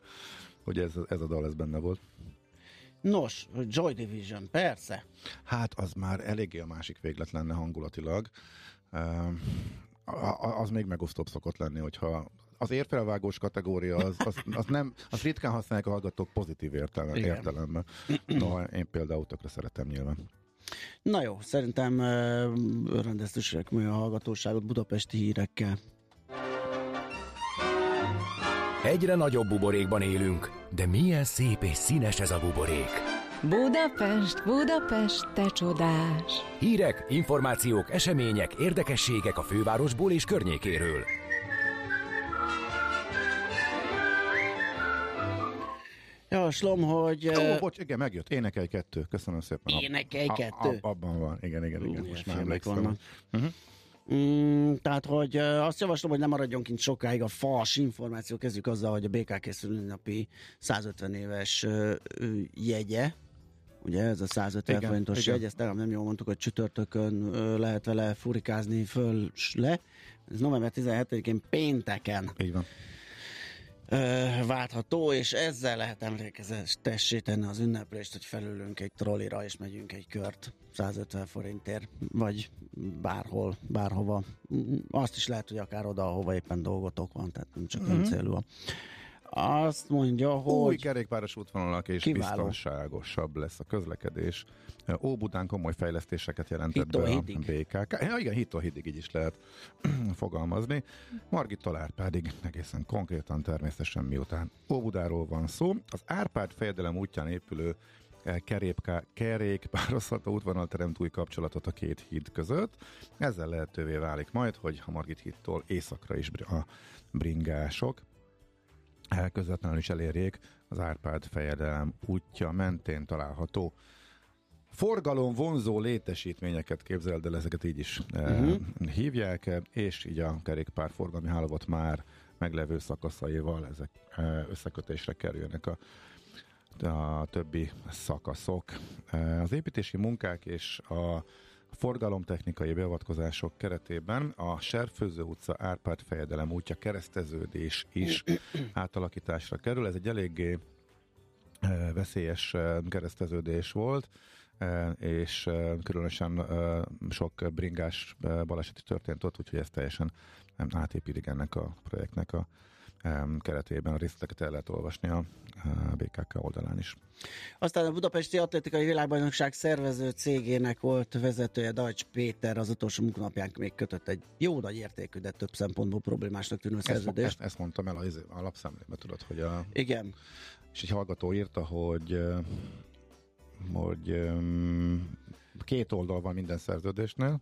hogy ez, ez a dal ez benne volt. Nos, Joy Division, persze. Hát az már eléggé a másik véglet lenne hangulatilag. Az még megosztóbb szokott lenni, hogyha az érfelvágós kategória, az, az, az, nem, az ritkán használják a hallgatók pozitív értelme, értelemben. No, én például tökre szeretem nyilván. Na jó, szerintem rendeztessek meg a hallgatóságot budapesti hírekkel. Egyre nagyobb buborékban élünk, de milyen szép és színes ez a buborék. Budapest, Budapest, te csodás! Hírek, információk, események, érdekességek a fővárosból és környékéről. Javaslom, hogy... Ó, oh, bocs, igen, megjött. Énekelj kettő. Köszönöm szépen. Énekelj kettő? A, a, abban van. Igen, igen, igen. Uh, Most már emlékszem. Uh-huh. Mm, tehát, hogy azt javaslom, hogy nem maradjon kint sokáig a fals információ. Kezdjük azzal, hogy a BKK szülinapi 150 éves jegye, ugye ez a 150 igen, forintos igen. jegy, ezt nem jól mondtuk, hogy csütörtökön lehet vele furikázni föl le. Ez november 17-én pénteken. Így van váltható, és ezzel lehet emlékezetessé tenni az ünneplést, hogy felülünk egy trollira, és megyünk egy kört 150 forintért, vagy bárhol, bárhova. Azt is lehet, hogy akár oda, ahova éppen dolgotok van, tehát nem csak mm-hmm. célú azt mondja, hogy... Új kerékpáros útvonalak és kiváló. biztonságosabb lesz a közlekedés. Óbudán komoly fejlesztéseket jelentett be a BKK. Ja, igen, hitohidig így is lehet [clears throat] fogalmazni. Margit Árpádig egészen konkrétan természetesen miután Óbudáról van szó. Az Árpád fejedelem útján épülő eh, kerékpá, kerékpározható útvonal teremt új kapcsolatot a két híd között. Ezzel lehetővé válik majd, hogy a Margit hídtól északra is a bringások közvetlenül is elérjék az Árpád fejedelem útja mentén található forgalom vonzó létesítményeket képzeld el, ezeket így is uh-huh. hívják, és így a kerékpár forgalmi hálózat már meglevő szakaszaival ezek összekötésre kerülnek a, a többi szakaszok. Az építési munkák és a forgalomtechnikai beavatkozások keretében a Serfőző utca Árpád fejedelem útja kereszteződés is [clears throat] átalakításra kerül. Ez egy eléggé veszélyes kereszteződés volt, és különösen sok bringás baleseti történt ott, úgyhogy ez teljesen átépítik ennek a projektnek a keretében a részleteket el lehet olvasni a, a BKK oldalán is. Aztán a Budapesti Atlétikai Világbajnokság szervező cégének volt vezetője Dajcs Péter az utolsó munkanapján még kötött egy jó nagy értékű, de több szempontból problémásnak tűnő szerződést. ezt, ezt mondtam el az a lapszemlébe, tudod, hogy a, Igen, és egy hallgató írta, hogy hogy em, két oldal van minden szerződésnél,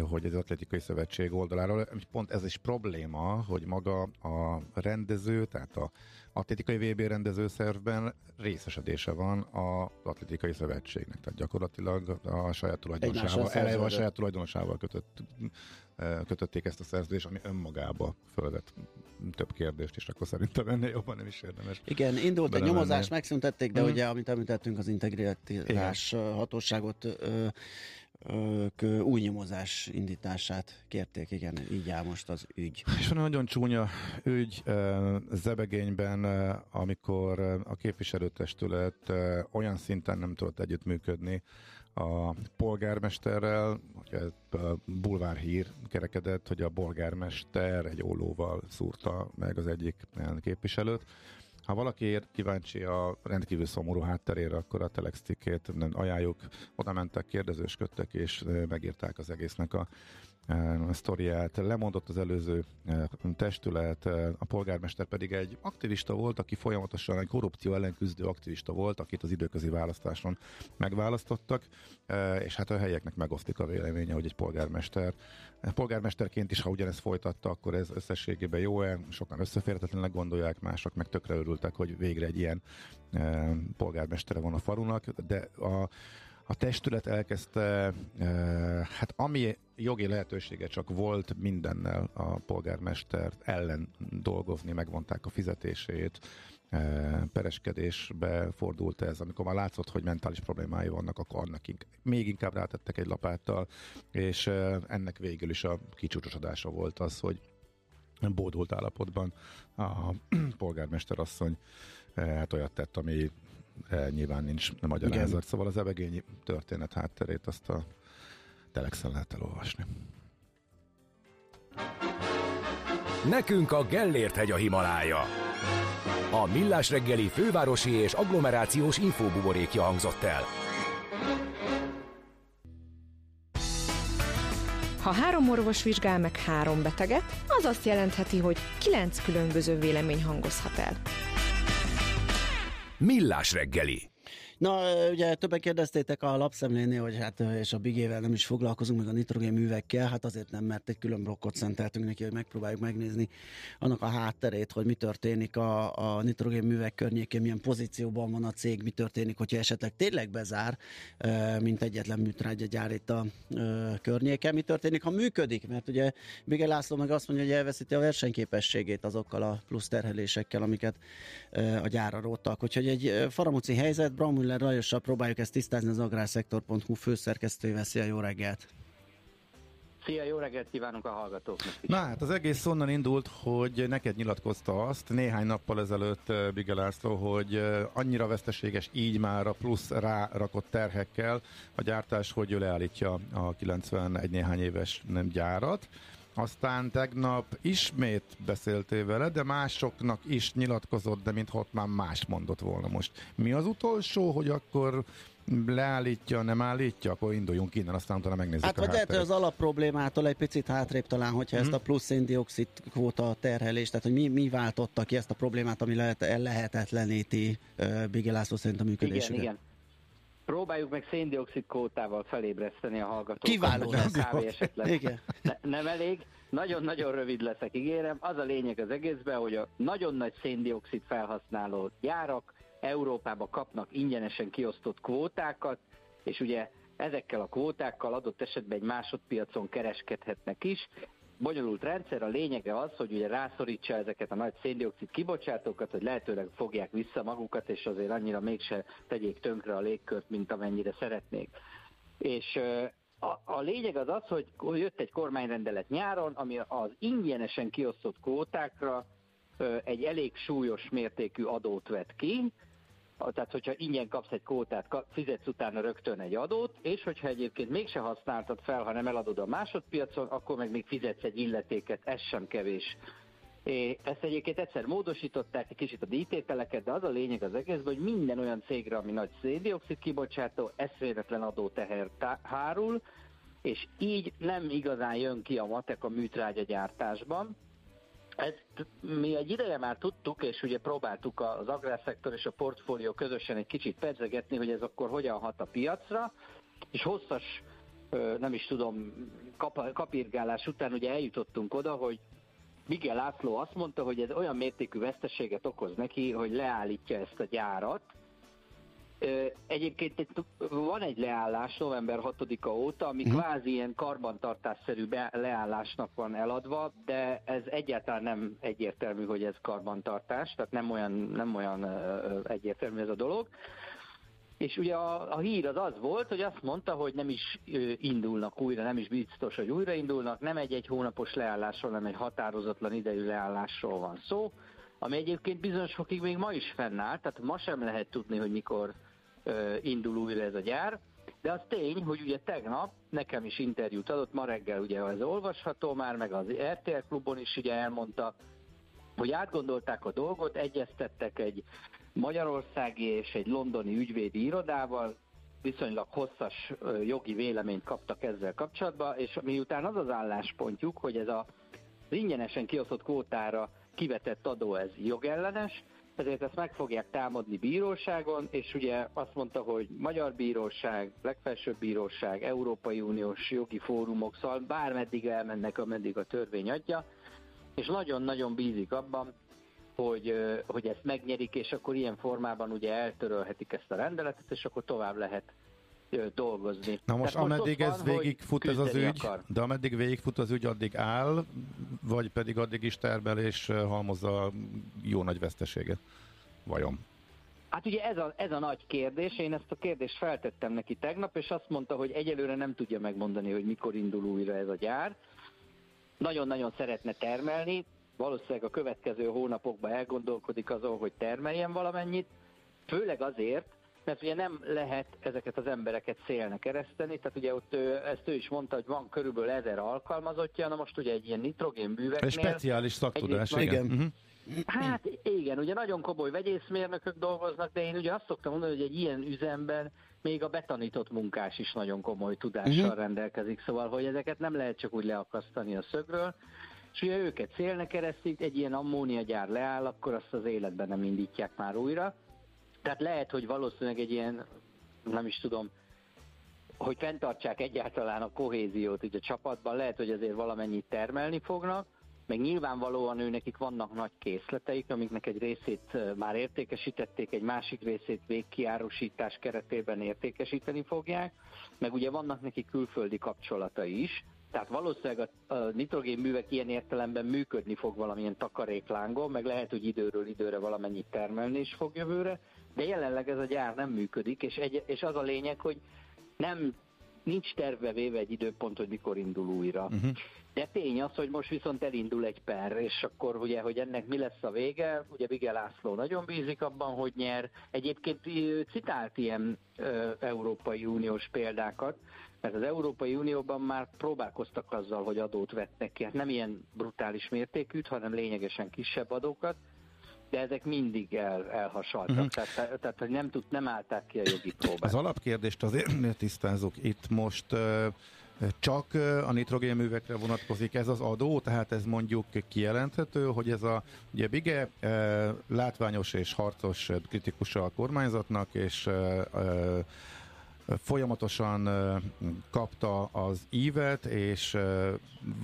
hogy az Atlétikai Szövetség oldaláról, pont ez is probléma, hogy maga a rendező, tehát a atlétikai VB rendezőszervben részesedése van az Atlétikai Szövetségnek, tehát gyakorlatilag a saját tulajdonosával, eleve a saját tulajdonosával kötött, eh, kötötték ezt a szerződést, ami önmagába fölvet több kérdést, és akkor szerintem ennél jobban nem is érdemes. igen, indult egy nyomozást, megszüntették, de Mhm. ugye, amit említettünk, az integritás hatóságot ö, új nyomozás indítását kérték, igen, így áll most az ügy. És van egy nagyon csúnya ügy Zebegényben, amikor a képviselőtestület olyan szinten nem tudott együttműködni a polgármesterrel, hogy ez a bulvárhír kerekedett, hogy a polgármester egy ollóval szúrta meg az egyik képviselőt. Ha valaki ér- kíváncsi a rendkívül szomorú hátterére, akkor a Telex cikkét ajánljuk. Oda mentek, kérdezősködtek, és eh, megírták az egésznek a sztoriát, lemondott az előző eh, testület, eh, a polgármester pedig egy aktivista volt, aki folyamatosan egy korrupció ellen küzdő aktivista volt, akit az időközi választáson megválasztottak, eh, és hát a helyeknek megosztik a véleménye, hogy egy polgármester. eh, Polgármesterként is, ha ugyanezt folytatta, akkor ez összességében jó-e? Sokan összeférhetetlenek gondolják, mások meg tökre örültek, hogy végre egy ilyen eh, polgármestere van a falunak, de a a testület elkezdte, eh, hát ami jogi lehetősége csak volt mindennel a polgármester ellen dolgozni, megvonták a fizetését, eh, pereskedésbe fordult ez, amikor már látszott, hogy mentális problémái vannak, akkor annak ink- még inkább rátettek egy lapáttal, és eh, ennek végül is a kicsúcsosodása volt az, hogy bódult állapotban a [clears throat] polgármester asszony hát olyat tett, ami eh, nyilván nincs magyarázat. Igen. Szóval az ebegényi történet hátterét azt a Telexen lehet elolvasni. Nekünk a Gellért hegy a Himalája. A Millás reggeli fővárosi és agglomerációs infóbuborékja hangzott el. Ha három orvos vizsgál meg három beteget, az azt jelentheti, hogy kilenc különböző vélemény hangozhat el. Millás reggeli. Na, ugye többen kérdeztétek a lapszemlénél, hogy hát és a bigével nem is foglalkozunk, meg a nitrogén művekkel, hát azért nem, mert egy külön blokkot szenteltünk neki, hogy megpróbáljuk megnézni annak a hátterét, hogy mi történik a, a nitrogén művek környékén, milyen pozícióban van a cég, mi történik, hogyha esetleg tényleg bezár, mint egyetlen műtrágya gyár itt a környéken, mi történik, ha működik, mert ugye Bigel László meg azt mondja, hogy elveszíti a versenyképességét azokkal a plusz terhelésekkel, amiket a gyára róttak. Úgyhogy egy ö, faramúci helyzet, Braun Müller Lajossal próbáljuk ezt tisztázni az agrárszektor.hu főszerkesztőjével. Szia, jó reggelt! Szia, jó reggelt kívánunk a hallgatóknak is. Na hát az egész onnan indult, hogy neked nyilatkozta azt néhány nappal ezelőtt eh, Bige László, hogy eh, annyira veszteséges így már a plusz rárakott terhekkel a gyártás, hogy ő leállítja a 91 néhány éves nem gyárat. Aztán tegnap ismét beszéltél vele, de másoknak is nyilatkozott, de mintha ott már más mondott volna most. Mi az utolsó, hogy akkor leállítja, nem állítja? Akkor induljunk innen, aztán utána megnézzük Hát a vagy lehet, hogy az alapproblémától egy picit hátrébb talán, hogyha ezt a plusz széndiokszid kvóta terhelést, tehát hogy mi, mi váltotta ki ezt a problémát, ami lehet, lehetetleníti uh, Bigel László szerint a Igen, működésüket. igen. Próbáljuk meg széndiokszid kótával felébreszteni a hallgatókat. Kiváló lesz. kávé esetleg Igen. ne, nem elég. Nagyon-nagyon rövid leszek, ígérem. Az a lényeg az egészben, hogy a nagyon nagy széndiokszid felhasználó gyárak Európába kapnak ingyenesen kiosztott kvótákat, és ugye ezekkel a kvótákkal adott esetben egy másodpiacon kereskedhetnek is. Bonyolult rendszer, a lényege az, hogy ugye rászorítsa ezeket a nagy széndiokszid kibocsátókat, hogy lehetőleg fogják vissza magukat, és azért annyira mégse tegyék tönkre a légkört, mint amennyire szeretnék. És a, a lényeg az az, hogy jött egy kormányrendelet nyáron, ami az ingyenesen kiosztott kvótákra egy elég súlyos mértékű adót vet ki, tehát hogyha ingyen kapsz egy kvótát, ka- fizetsz utána rögtön egy adót, és hogyha egyébként mégse használtad fel, hanem eladod a másodpiacon, akkor meg még fizetsz egy illetéket, ez sem kevés É, Ezt egyébként egyszer módosították egy kicsit a díjtételeket, de az a lényeg az egészben, hogy minden olyan cégre, ami nagy széndiokszid kibocsátó, eszméletlen adóteher tá- hárul, és így nem igazán jön ki a matek a műtrágya gyártásban. Ezt mi egy ideje már tudtuk, és ugye próbáltuk az agrárszektor és a portfólió közösen egy kicsit pedzegetni, hogy ez akkor hogyan hat a piacra, és hosszas, nem is tudom, kap- kapirgálás után ugye eljutottunk oda, hogy Miguel László azt mondta, hogy ez olyan mértékű veszteséget okoz neki, hogy leállítja ezt a gyárat. Egyébként itt van egy leállás november 6-a óta, ami Mhm. kvázi ilyen karbantartásszerű leállásnak van eladva, de ez egyáltalán nem egyértelmű, hogy ez karbantartás, tehát nem olyan, nem olyan egyértelmű ez a dolog. És ugye a, a hír az az volt, hogy azt mondta, hogy nem is ö, indulnak újra, nem is biztos, hogy újraindulnak, nem egy-egy hónapos leállásról, hanem egy határozatlan idejű leállásról van szó, ami egyébként bizonyos fokig még ma is fennáll, tehát ma sem lehet tudni, hogy mikor indul újra ez a gyár. De az tény, hogy ugye tegnap nekem is interjút adott, ma reggel ugye ez olvasható már, meg az RTL klubon is ugye elmondta, hogy átgondolták a dolgot, egyeztettek egy magyarországi és egy londoni ügyvédi irodával, viszonylag hosszas jogi véleményt kaptak ezzel kapcsolatban, és miután az az álláspontjuk, hogy ez a az ingyenesen kiosztott kvótára kivetett adó ez jogellenes, ezért ezt meg fogják támadni bíróságon, és ugye azt mondta, hogy Magyar Bíróság, Legfelsőbb Bíróság, Európai Uniós jogi fórumok, szóval bármeddig elmennek, ameddig a törvény adja, és nagyon-nagyon bízik abban, hogy, hogy ezt megnyerik, és akkor ilyen formában ugye eltörölhetik ezt a rendeletet, és akkor tovább lehet dolgozni. Na most Tehát ameddig ez van, végigfut ez az ügy, akar. de ameddig végigfut az ügy, addig áll, vagy pedig addig is termel és halmozza jó nagy veszteséget? Vajon? Hát ugye ez a, ez a nagy kérdés, én ezt a kérdést feltettem neki tegnap, és azt mondta, hogy egyelőre nem tudja megmondani, hogy mikor indul újra ez a gyár. Nagyon-nagyon szeretne termelni, valószínűleg a következő hónapokban elgondolkodik azon, hogy termeljen valamennyit, főleg azért, mert ugye nem lehet ezeket az embereket szélnek ereszteni, tehát ugye ott ő, ezt ő is mondta, hogy van körülbelül ezer alkalmazottja, na most ugye egy ilyen nitrogénbűveknél... Egy speciális szaktudás, igen. igen. Uh-huh. Hát igen, ugye nagyon komoly vegyészmérnökök dolgoznak, de én ugye azt szoktam mondani, hogy egy ilyen üzemben még a betanított munkás is nagyon komoly tudással Mhm. rendelkezik, szóval hogy ezeket nem lehet csak úgy leakasztani a szögről, és ugye őket célnek keresztít, egy ilyen ammóniagyár leáll, akkor azt az életben nem indítják már újra. Tehát lehet, hogy valószínűleg egy ilyen, nem is tudom, hogy fenntartsák egyáltalán a kohéziót így a csapatban, lehet, hogy azért valamennyit termelni fognak, meg nyilvánvalóan ő nekik vannak nagy készleteik, amiknek egy részét már értékesítették, egy másik részét végkiárusítás keretében értékesíteni fogják, meg ugye vannak neki külföldi kapcsolatai is, tehát valószínűleg a, a nitrogénművek ilyen értelemben működni fog valamilyen takaréklángon, meg lehet, hogy időről időre valamennyit termelni is fog jövőre, de jelenleg ez a gyár nem működik, és, egy, és az a lényeg, hogy nem nincs terve véve egy időpont, hogy mikor indul újra. Uh-huh. De tény az, hogy most viszont elindul egy per, és akkor ugye, hogy ennek mi lesz a vége, ugye Vigel László nagyon bízik abban, hogy nyer. Egyébként citált ilyen ö, Európai Uniós példákat, mert az Európai Unióban már próbálkoztak azzal, hogy adót vetnek ki. Hát nem ilyen brutális mértékűt, hanem lényegesen kisebb adókat, de ezek mindig el, elhasaltak. Uh-huh. Tehát, tehát hogy nem, tud, nem állták ki a jogi próbát. Az alapkérdést azért tisztázok. Itt most csak a nitrogénművekre vonatkozik ez az adó, tehát ez mondjuk kijelenthető, hogy ez a ugye Bige látványos és harcos kritikusa a kormányzatnak, és folyamatosan kapta az ívet, és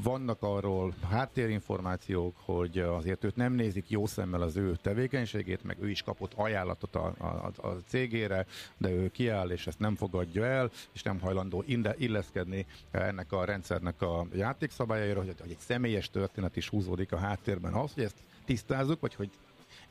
vannak arról háttérinformációk, hogy azért őt nem nézik jó szemmel az ő tevékenységét, meg ő is kapott ajánlatot a, a, a cégére, de ő kiáll, és ezt nem fogadja el, és nem hajlandó illeszkedni ennek a rendszernek a játékszabályaira, hogy egy személyes történet is húzódik a háttérben. Az, hogy ezt tisztázzuk, vagy hogy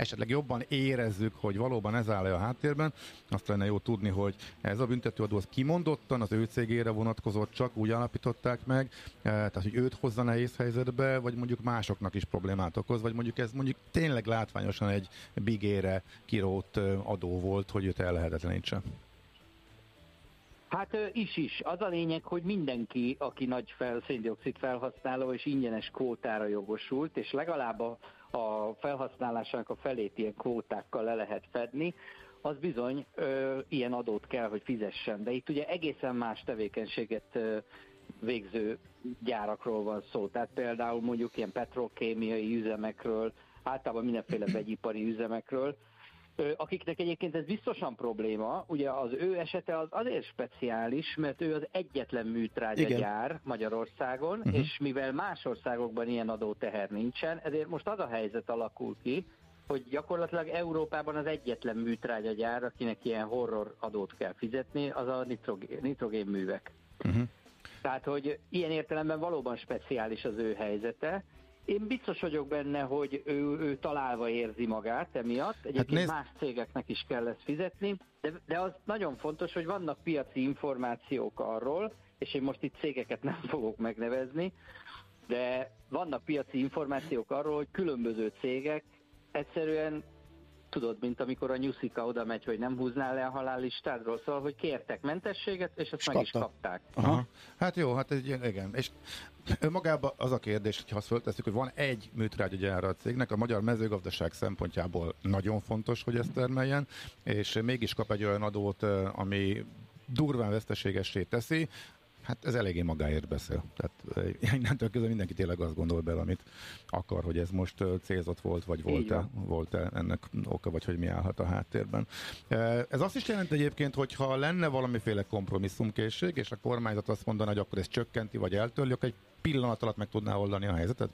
esetleg jobban érezzük, hogy valóban ez áll a háttérben, azt lenne jó tudni, hogy ez a büntetőadó az kimondottan az ő cégére vonatkozott, csak úgy alapították meg, eh, tehát hogy őt hozza nehéz helyzetbe, vagy mondjuk másoknak is problémát okoz, vagy mondjuk ez mondjuk tényleg látványosan egy bigére kirót eh, adó volt, hogy őt ellehetetlenítse. Hát ö, is is. Az a lényeg, hogy mindenki, aki nagy fel, széndiokszid felhasználó és ingyenes kvótára jogosult, és legalább a a felhasználásának a felét ilyen kvótákkal le lehet fedni, az bizony ö, ilyen adót kell, hogy fizessen. De itt ugye egészen más tevékenységet ö, végző gyárakról van szó. Tehát például mondjuk ilyen petrokémiai üzemekről, általában mindenféle vegyipari üzemekről, akiknek egyébként ez biztosan probléma, ugye az ő esete az azért speciális, mert ő az egyetlen műtrágyagyár Magyarországon, uh-huh. és mivel más országokban ilyen adóteher nincsen, ezért most az a helyzet alakul ki, hogy gyakorlatilag Európában az egyetlen műtrágyagyár, akinek ilyen horror adót kell fizetni, az a nitrogén, nitrogénművek. Uh-huh. Tehát, hogy ilyen értelemben valóban speciális az ő helyzete. Én biztos vagyok benne, hogy ő, ő találva érzi magát emiatt. Egyébként hát nézd... más cégeknek is kell ezt fizetni, de, de az nagyon fontos, hogy vannak piaci információk arról, és én most itt cégeket nem fogok megnevezni, de vannak piaci információk arról, hogy különböző cégek egyszerűen tudod, mint amikor a nyuszika oda megy, hogy nem húznál le a halállistádról, szóval, hogy kértek mentességet, és azt és meg is kapták. Aha. Hát jó, hát egy, igen. És magában az a kérdés, hogy azt föltesszük, hogy van egy műtrágyagyára a cégnek, a magyar mezőgazdaság szempontjából nagyon fontos, hogy ezt termeljen, és mégis kap egy olyan adót, ami durván veszteségessé teszi, Hát ez eléggé magáért beszél. Tehát eh, innentől közben mindenki tényleg azt gondol bele, amit akar, hogy ez most eh, célzott volt, vagy volt-e, volt-e ennek oka, vagy hogy mi állhat a háttérben. Eh, ez azt is jelenti egyébként, hogy ha lenne valamiféle kompromisszumkészség, és a kormányzat azt mondaná, hogy akkor ez csökkenti, vagy eltörli, egy pillanat alatt meg tudná oldani a helyzetet?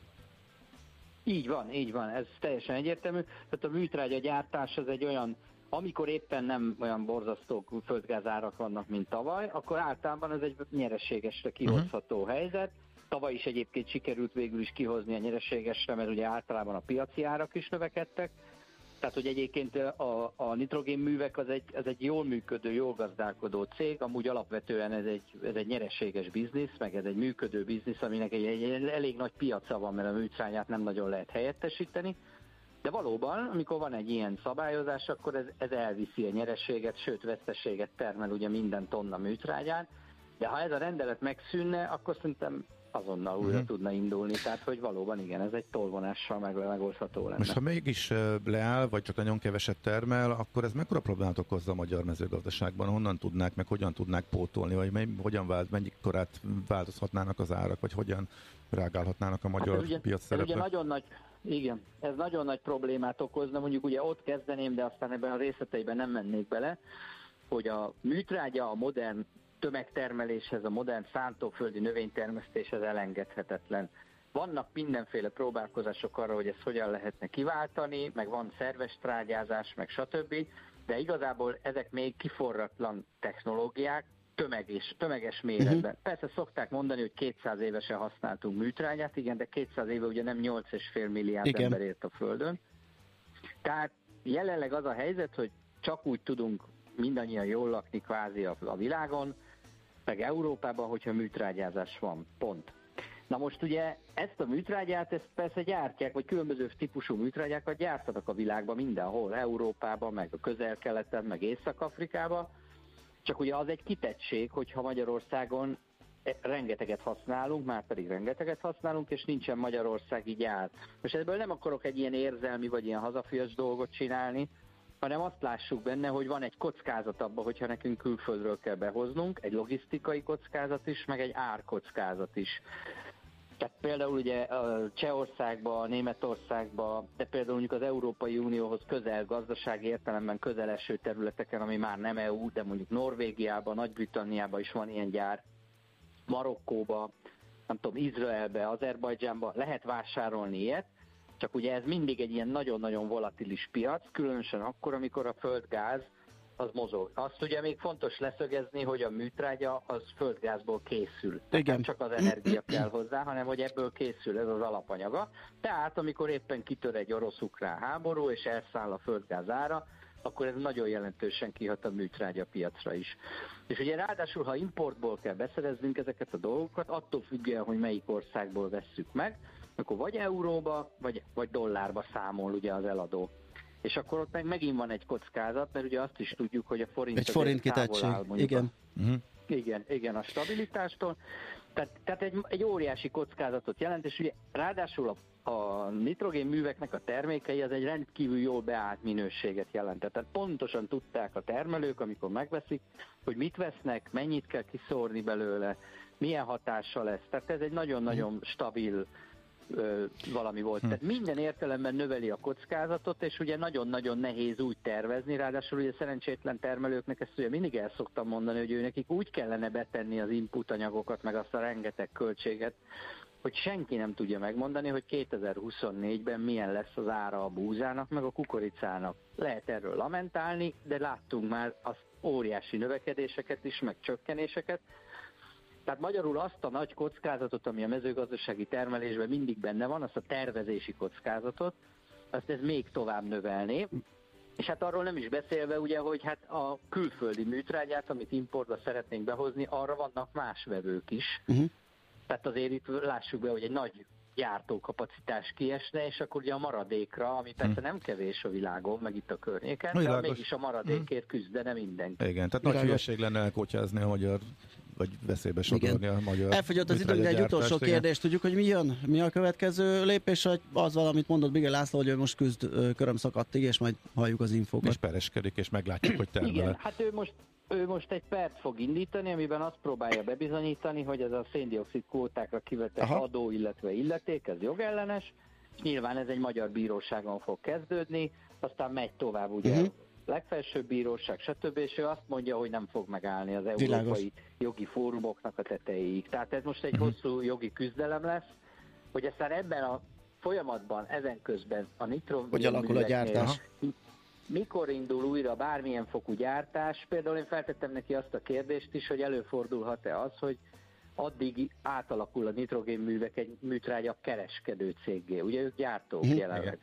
Így van, így van, ez teljesen egyértelmű. Tehát a műtrágya gyártás az egy olyan amikor éppen nem olyan borzasztó földgázárak vannak, mint tavaly, akkor általában ez egy nyereségesre kihozható uh-huh. helyzet. Tavaly is egyébként sikerült végül is kihozni a nyereségesre, mert ugye általában a piaci árak is növekedtek. Tehát, hogy egyébként a, a nitrogénművek az egy, az egy jól működő, jól gazdálkodó cég, amúgy alapvetően ez egy, ez egy nyereséges biznisz, meg ez egy működő biznisz, aminek egy, egy elég nagy piaca van, mert a műtrányát nem nagyon lehet helyettesíteni. De valóban, amikor van egy ilyen szabályozás, akkor ez, ez elviszi a nyereséget, sőt veszteséget termel ugye minden tonna műtrágyán, de ha ez a rendelet megszűnne, akkor szerintem azonnal újra uh-huh. tudna indulni. Tehát, hogy valóban igen, ez egy tolvonással meg, megoldható lenne. Most ha mégis leáll, vagy csak nagyon keveset termel, akkor ez mekkora problémát okozza a magyar mezőgazdaságban? Honnan tudnák, meg hogyan tudnák pótolni, vagy mely, hogyan vált, mennyi korát változhatnának az árak, vagy hogyan reagálhatnának a magyar hát ugye, piac szerepre? ugye nagyon nagy, igen, ez nagyon nagy problémát okozna, mondjuk ugye ott kezdeném, de aztán ebben a részleteiben nem mennék bele, hogy a műtrágya a modern tömegtermeléshez, a modern szántóföldi növénytermesztéshez elengedhetetlen. Vannak mindenféle próbálkozások arra, hogy ezt hogyan lehetne kiváltani, meg van szerves trágyázás, meg stb., de igazából ezek még kiforratlan technológiák, tömeges, tömeges méretben. Uh-huh. Persze szokták mondani, hogy 200 évesen használtunk műtrágyát, igen, de 200 éve ugye nem 8,5 milliárd igen. ember ért a Földön. Tehát jelenleg az a helyzet, hogy csak úgy tudunk mindannyian jól lakni kvázi a, a világon, meg Európában, hogyha műtrágyázás van. Pont. Na most ugye ezt a műtrágyát, ezt persze gyártják, vagy különböző típusú műtrágyákat gyártanak a világban mindenhol, Európában, meg a közel-keleten, meg Észak-Afrikában, csak ugye az egy kitettség, hogyha Magyarországon rengeteget használunk, már pedig rengeteget használunk, és nincsen magyarországi gyár. Most ebből nem akarok egy ilyen érzelmi vagy ilyen hazafias dolgot csinálni, hanem azt lássuk benne, hogy van egy kockázat abban, hogyha nekünk külföldről kell behoznunk, egy logisztikai kockázat is, meg egy árkockázat is. Tehát például ugye Csehországba, Németországba, de például mondjuk az Európai Unióhoz közel, gazdasági értelemben közeleső területeken, ami már nem EU, de mondjuk Norvégiában, Nagy-Britanniában is van ilyen gyár, Marokkóba, nem tudom, Izraelbe, Azerbajdzsánba lehet vásárolni ilyet, csak ugye ez mindig egy ilyen nagyon-nagyon volatilis piac, különösen akkor, amikor a földgáz az mozog. Azt ugye még fontos leszögezni, hogy a műtrágya az földgázból készül. Igen. Nem csak az energia kell hozzá, hanem hogy ebből készül ez az alapanyaga. Tehát amikor éppen kitör egy orosz-ukrán háború, és elszáll a földgáz ára, akkor ez nagyon jelentősen kihat a műtrágya piacra is. És ugye ráadásul, ha importból kell beszereznünk ezeket a dolgokat, attól függően, hogy melyik országból vesszük meg, akkor vagy euróba, vagy, vagy dollárba számol ugye az eladó. És akkor ott meg megint van egy kockázat, mert ugye azt is tudjuk, hogy a forint egy forint kitettség, igen. Uh-huh. Igen, igen, a stabilitástól. Tehát, tehát egy, egy óriási kockázatot jelent, és ugye ráadásul a, a nitrogén műveknek a termékei az egy rendkívül jól beállt minőséget jelentett. Tehát pontosan tudták a termelők, amikor megveszik, hogy mit vesznek, mennyit kell kiszórni belőle, milyen hatása lesz. Tehát ez egy nagyon-nagyon stabil ö, valami volt. Tehát minden értelemben növeli a kockázatot, és ugye nagyon-nagyon nehéz úgy tervezni, ráadásul ugye szerencsétlen termelőknek ezt ugye mindig el szoktam mondani, hogy ő nekik úgy kellene betenni az input anyagokat, meg azt a rengeteg költséget, hogy senki nem tudja megmondani, hogy 2024-ben milyen lesz az ára a búzának, meg a kukoricának. Lehet erről lamentálni, de láttunk már az óriási növekedéseket is, meg csökkenéseket. Tehát magyarul azt a nagy kockázatot, ami a mezőgazdasági termelésben mindig benne van, azt a tervezési kockázatot, azt ez még tovább növelné. És hát arról nem is beszélve ugye, hogy hát a külföldi műtrágyát, amit importba szeretnénk behozni, arra vannak más vevők is. Uh-huh. Tehát azért itt lássuk be, hogy egy nagy gyártókapacitás kiesne, és akkor ugye a maradékra, ami persze nem kevés a világon, meg itt a környéken, de mégis a maradékért küzdene mindenki. Igen, tehát nagy Világos. hülyeség lenne elkocsázni a magyar, vagy veszélybe sodorni a magyar Elfogyott az időnk, de egy utolsó igen. kérdés. Tudjuk, hogy mi jön? Mi a következő lépés? Vagy Az valamit mondott Bigel László, hogy ő most küzd ö, köröm szakadtig, és majd halljuk az infókat. És pereskedik, és meglátjuk, hogy termel. Igen, hát ő most, ő most egy pert fog indítani, amiben azt próbálja bebizonyítani, hogy ez a széndiokszid kvótákra kivetett Aha. adó, illetve illeték, ez jogellenes, és nyilván ez egy magyar bíróságon fog kezdődni, aztán megy tovább ugye uh-huh. Legfelsőbb bíróság, stb. És ő azt mondja, hogy nem fog megállni az európai Világos. jogi fórumoknak a tetejéig. Tehát ez most egy Mhm. hosszú jogi küzdelem lesz, hogy aztán ebben a folyamatban, ezen közben a nitro Hogy alakul a gyártás. mikor indul újra bármilyen fokú gyártás? Például én feltettem neki azt a kérdést is, hogy előfordulhat-e az, hogy addig átalakul a nitrogénművek egy műtrágya kereskedő céggé. Ugye ők gyártók Mhm. jelenleg.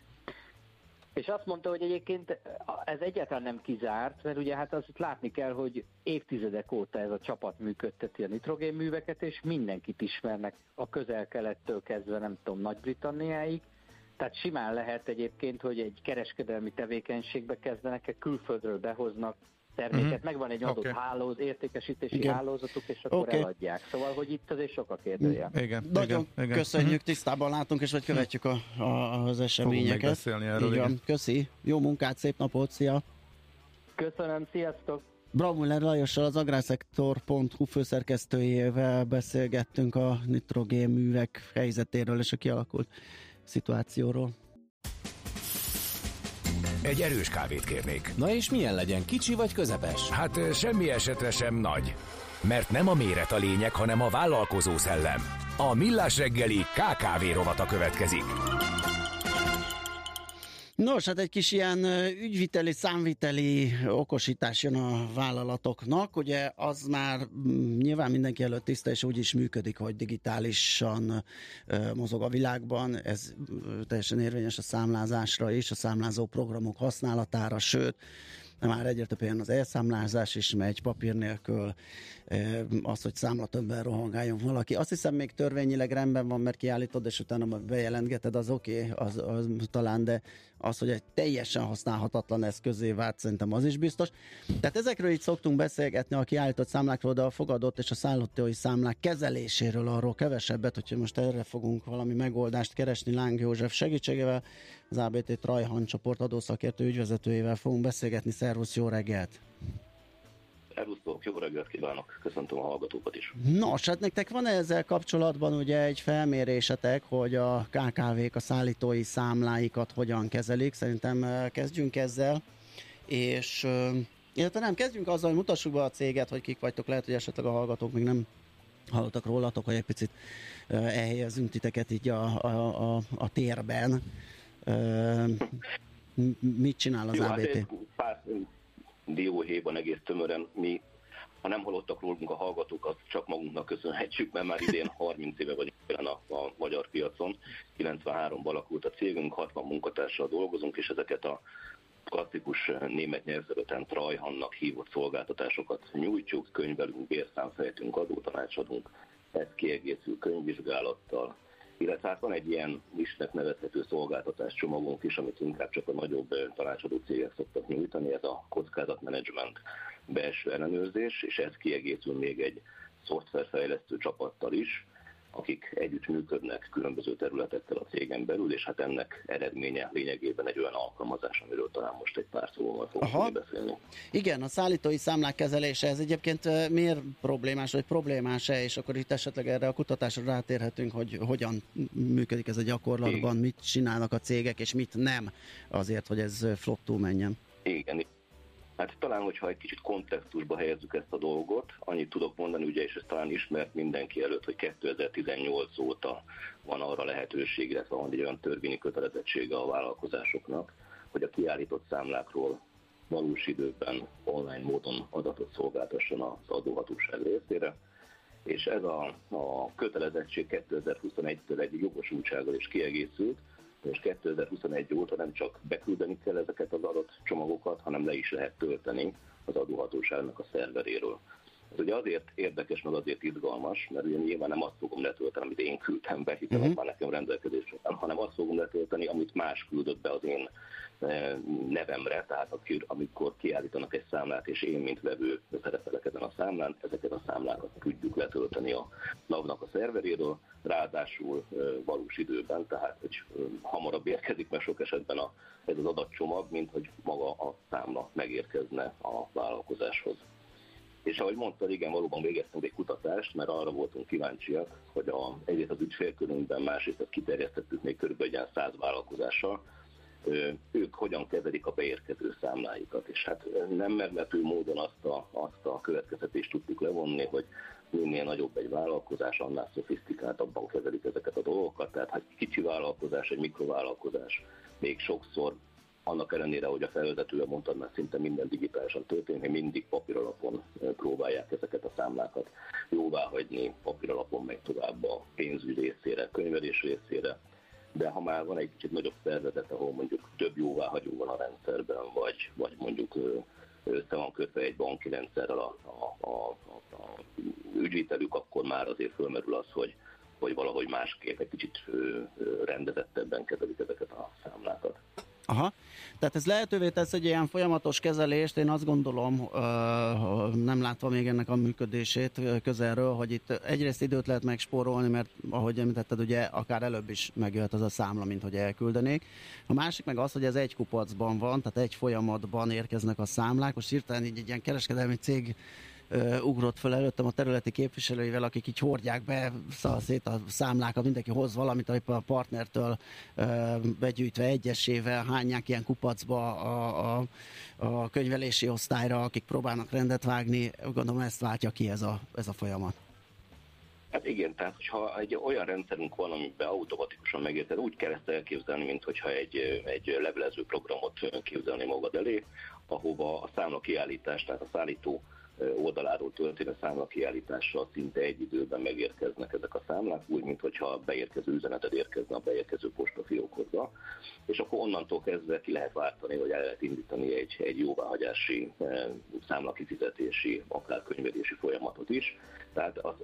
És azt mondta, hogy egyébként ez egyáltalán nem kizárt, mert ugye hát azt látni kell, hogy évtizedek óta ez a csapat működteti a nitrogénműveket, és mindenkit ismernek a közel-kelettől kezdve, nem tudom, Nagy-Britanniáig. Tehát simán lehet egyébként, hogy egy kereskedelmi tevékenységbe kezdenek, külföldről behoznak terméket, Mhm. megvan egy adott Oké. hálóz, értékesítési Igen. hálózatuk, és akkor Oké. eladják. Szóval, hogy itt azért sok a kérdője. Igen, Nagyon igen, igen. köszönjük, tisztában látunk, és hogy követjük a, a, az eseményeket. megbeszélni erről, van. igen. Köszi, jó munkát, szép napot, szia! Köszönöm, sziasztok! Bramuller Lajossal, az agrárszektor.hu főszerkesztőjével beszélgettünk a nitrogén művek helyzetéről és a kialakult szituációról. Egy erős kávét kérnék. Na és milyen legyen, kicsi vagy közepes? Hát semmi esetre sem nagy. Mert nem a méret a lényeg, hanem a vállalkozó szellem. A Millás reggeli KKV rovata következik. Nos, hát egy kis ilyen ügyviteli, számviteli okosítás jön a vállalatoknak. Ugye az már mm, nyilván mindenki előtt tiszta, és úgy is működik, hogy digitálisan mozog a világban. Ez teljesen érvényes a számlázásra is, a számlázó programok használatára, sőt, már egyre több az elszámlázás is megy papír nélkül, az, hogy számlatömbben rohangáljon valaki. Azt hiszem még törvényileg rendben van, mert kiállítod, és utána bejelentgeted, az oké, okay, az, az talán, de az, hogy egy teljesen használhatatlan eszközé vált, szerintem az is biztos. Tehát ezekről így szoktunk beszélgetni a kiállított számlákról, de a fogadott és a szállítói számlák kezeléséről arról kevesebbet, hogyha most erre fogunk valami megoldást keresni Láng József segítségével, az ABT Trajhan csoport adószakértő ügyvezetőjével fogunk beszélgetni. Szervusz, jó reggelt! Szervusztok, jó reggelt kívánok, köszöntöm a hallgatókat is. Nos, hát nektek van ezzel kapcsolatban ugye egy felmérésetek, hogy a KKV-k a szállítói számláikat hogyan kezelik. Szerintem kezdjünk ezzel, és illetve nem, kezdjünk azzal, hogy mutassuk be a céget, hogy kik vagytok, lehet, hogy esetleg a hallgatók még nem hallottak rólatok, hogy egy picit elhelyezzünk titeket így a, a, a, a térben. Mit csinál az jó, hát ABT? egy pár dióhéjban egész tömören mi, ha nem hallottak rólunk a hallgatók, azt csak magunknak köszönhetjük, mert már idén 30 éve vagyunk jelen a, a magyar piacon. 93-ban alakult a cégünk, 60 munkatársal dolgozunk, és ezeket a klasszikus német nyelvzöveten Trajhannak hívott szolgáltatásokat nyújtjuk, könyvelünk, bérszámfejtünk, adótanácsadunk, ez kiegészül könyvvizsgálattal, illetve hát van egy ilyen listnek nevezhető szolgáltatás csomagunk is, amit inkább csak a nagyobb tanácsadó cégek szoktak nyújtani, ez a kockázatmenedzsment belső ellenőrzés, és ez kiegészül még egy szoftverfejlesztő csapattal is, akik együtt működnek különböző területekkel a cégen belül, és hát ennek eredménye lényegében egy olyan alkalmazás, amiről talán most egy pár szóval fogunk Aha. beszélni. Igen, a szállítói számlák kezelése, ez egyébként miért problémás, vagy problémás-e, és akkor itt esetleg erre a kutatásra rátérhetünk, hogy hogyan működik ez a gyakorlatban, mit csinálnak a cégek, és mit nem, azért, hogy ez ö, flottul menjen. Igen. Hát talán, hogyha egy kicsit kontextusba helyezzük ezt a dolgot, annyit tudok mondani, ugye, és ez talán ismert mindenki előtt, hogy 2018 óta van arra lehetőség, illetve van egy olyan törvényi kötelezettsége a vállalkozásoknak, hogy a kiállított számlákról valós időben online módon adatot szolgáltasson az adóhatóság részére, és ez a, a kötelezettség 2021-től egy jogosultsággal is kiegészült, és 2021 óta nem csak beküldeni kell ezeket az adott csomagokat, hanem le is lehet tölteni az adóhatóságnak a szerveréről. Ez ugye azért érdekes, meg azért izgalmas, mert ugye nyilván nem azt fogom letölteni, amit én küldtem be, hiszen uh-huh. már nekem rendelkezésre áll, hanem azt fogom letölteni, amit más küldött be az én eh, nevemre, tehát amikor kiállítanak egy számlát, és én, mint vevő szerepelek ezen a számlán, ezeket a számlákat tudjuk letölteni a NAV-nak a szerveréről, ráadásul eh, valós időben, tehát hogy eh, hamarabb érkezik, mert sok esetben a, ez az adatcsomag, mint hogy maga a számla megérkezne a vállalkozáshoz. És ahogy mondtad, igen, valóban végeztünk egy kutatást, mert arra voltunk kíváncsiak, hogy a, egyrészt az ügyfélkörünkben, másrészt ezt kiterjesztettük még körülbelül egy ilyen száz vállalkozással, ö, ők hogyan kezelik a beérkező számláikat. És hát nem meglepő módon azt a, azt a következtetést tudtuk levonni, hogy minél nagyobb egy vállalkozás, annál szofisztikáltabban kezelik ezeket a dolgokat. Tehát ha egy kicsi vállalkozás, egy mikrovállalkozás még sokszor annak ellenére, hogy a felvezetője mondtad, mert szinte minden digitálisan történik, mindig papíralapon eh, próbálják ezeket a számlákat jóvá hagyni, papíralapon meg tovább a pénzügy részére, könyvelés részére, de ha már van egy kicsit nagyobb szervezet, ahol mondjuk több jóváhagyó van a rendszerben, vagy, vagy mondjuk össze van kötve egy banki rendszerrel a, a, a, a, a ügyvitelük, akkor már azért fölmerül az, hogy, hogy valahogy másképp egy kicsit rendezettebben kezelik ezeket a számlákat. Aha. Tehát ez lehetővé tesz egy ilyen folyamatos kezelést, én azt gondolom, nem látva még ennek a működését közelről, hogy itt egyrészt időt lehet megspórolni, mert ahogy említetted, ugye akár előbb is megjöhet az a számla, mint hogy elküldenék. A másik meg az, hogy ez egy kupacban van, tehát egy folyamatban érkeznek a számlák. Most hirtelen így egy ilyen kereskedelmi cég ö, ugrott föl előttem a területi képviselőivel, akik így hordják be szét a számlákat, mindenki hoz valamit, éppen a partnertől ö, begyűjtve egyesével hányják ilyen kupacba a, a, a könyvelési osztályra, akik próbálnak rendet vágni. Gondolom ezt váltja ki ez a, ez a folyamat. Hát igen, tehát hogyha egy olyan rendszerünk van, amiben automatikusan megérted, úgy kell ezt elképzelni, mint hogyha egy, egy levelező programot képzelni magad elé, ahova a számla kiállítás, tehát a szállító oldaláról történő számla kiállítással szinte egy időben megérkeznek ezek a számlák, úgy, mint hogyha beérkező üzeneted érkezne a beérkező postafiókodba, és akkor onnantól kezdve ki lehet váltani, vagy el lehet indítani egy, egy jóváhagyási, eh, számlakifizetési, akár könyvelési folyamatot is. Tehát az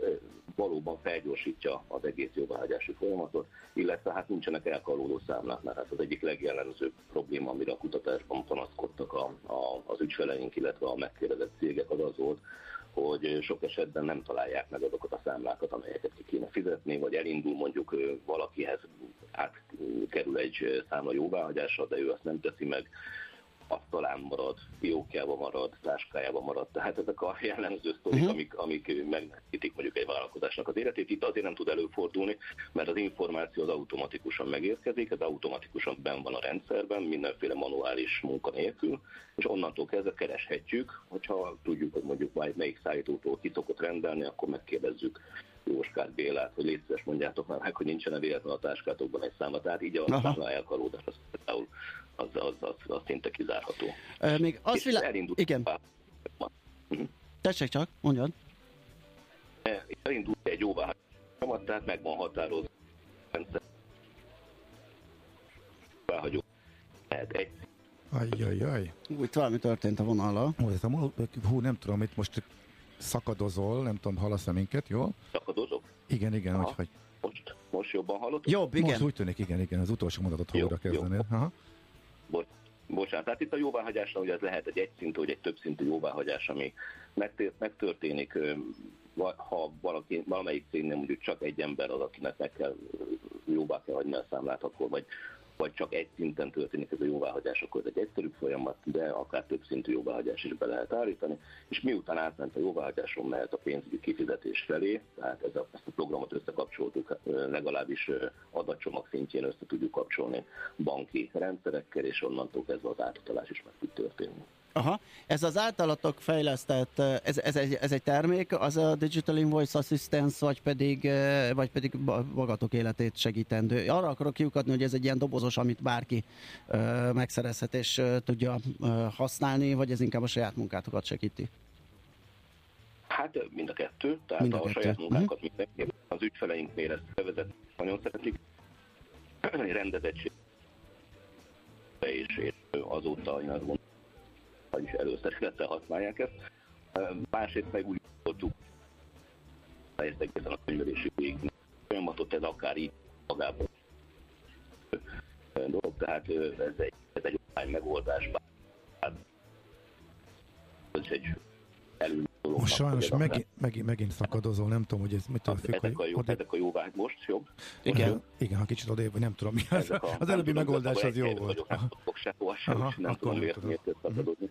valóban felgyorsítja az egész jóváhagyási folyamatot, illetve hát nincsenek elkalódó számlák, mert hát az egyik legjellemzőbb probléma, amire a kutatásban panaszkodtak a, a, az ügyfeleink, illetve a megkérdezett cégek, az az volt, hogy sok esetben nem találják meg azokat a számlákat, amelyeket ki kéne fizetni, vagy elindul mondjuk valakihez átkerül egy számla jóváhagyással, de ő azt nem teszi meg, asztalán marad, fiókjában marad, táskájában marad. Tehát ezek a jellemző sztorik, uh-huh. amik, amik megnehezítik mondjuk egy vállalkozásnak az életét. Itt azért nem tud előfordulni, mert az információ az automatikusan megérkezik, ez automatikusan benn van a rendszerben, mindenféle manuális munka nélkül, és onnantól kezdve kereshetjük, hogyha tudjuk, hogy mondjuk melyik szállítótól ki szokott rendelni, akkor megkérdezzük Jóskát Bélát, hogy légy szíves, mondjátok már meg, hogy nincsen véletlen a táskátokban egy száma. Tehát így a számla elkalódás az például az, az, az, az szinte kizárható. Ö, még az vilá... elindult Igen, Mhm. tessék csak, mondjad. E, Elindult egy jóváhagyó, tehát meg van határozva rendszer. Jóváhagyó. Tehát egy Ajjajjaj. Úgy valami történt a vonallal. Hú, nem tudom, itt most szakadozol, nem tudom, hallasz-e minket, jól? szakadozok. Igen, igen, Aha. úgyhogy Most, most jobban hallott? Jobb, igen. most úgy tűnik, igen, igen, az utolsó mondatot Jó, újra jó. Aha. Bocs, Bocsánat, tehát itt a jóváhagyásnál ugye ez lehet egy egyszintű vagy egy többszintű jóváhagyás, ami megtör- megtörténik, ha valaki, valamelyik cégnél mondjuk csak egy ember az, akinek meg kell, jóvá kell hagyni a számlát, akkor vagy, vagy csak egy szinten történik ez a jóváhagyás, akkor ez egy egyszerűbb folyamat, de akár több szintű jóváhagyás is be lehet állítani, és miután átment a jóváhagyáson, mehet a pénzügyi kifizetés felé, tehát ez a, ezt a programot összekapcsoltuk, legalábbis adatcsomag szintjén össze tudjuk kapcsolni banki rendszerekkel, és onnantól kezdve az átutalás is meg tud történni. Aha. Ez az általatok fejlesztett, ez, ez, egy, ez egy termék, az a Digital Invoice Assistance, vagy pedig, vagy pedig magatok életét segítendő. Arra akarok kiukadni, hogy ez egy ilyen dobozos, amit bárki ö, megszerezhet és ö, tudja ö, használni, vagy ez inkább a saját munkátokat segíti? Hát mind a kettő, tehát Mind a a, kettő. saját munkákat mindenképp. Az ügyfeleinknél ezt bevezet, nagyon szeretik. Egy rendezettség és azóta én azt gondolom, vagyis előszeretettel használják ezt. Másrészt meg úgy gondoltuk, ezt a könyvelési végig folyamatot, ez akár így magában dolog, tehát ez egy, ez egy megoldás, bár ez egy dolognak, Most sajnos megint, megint, megint szakadozol, nem tudom, hogy ez mitől függ, ezek a, hogy jó, odébb, ezek a jóvá, most jobb? igen, igen, ha kicsit odébb, vagy nem tudom mi. Az, a- az előbbi tudom, megoldás az jó volt. Vagyok, nem tudok sehova sem, nem akkor tudom miért, tudom. miért szakadodni.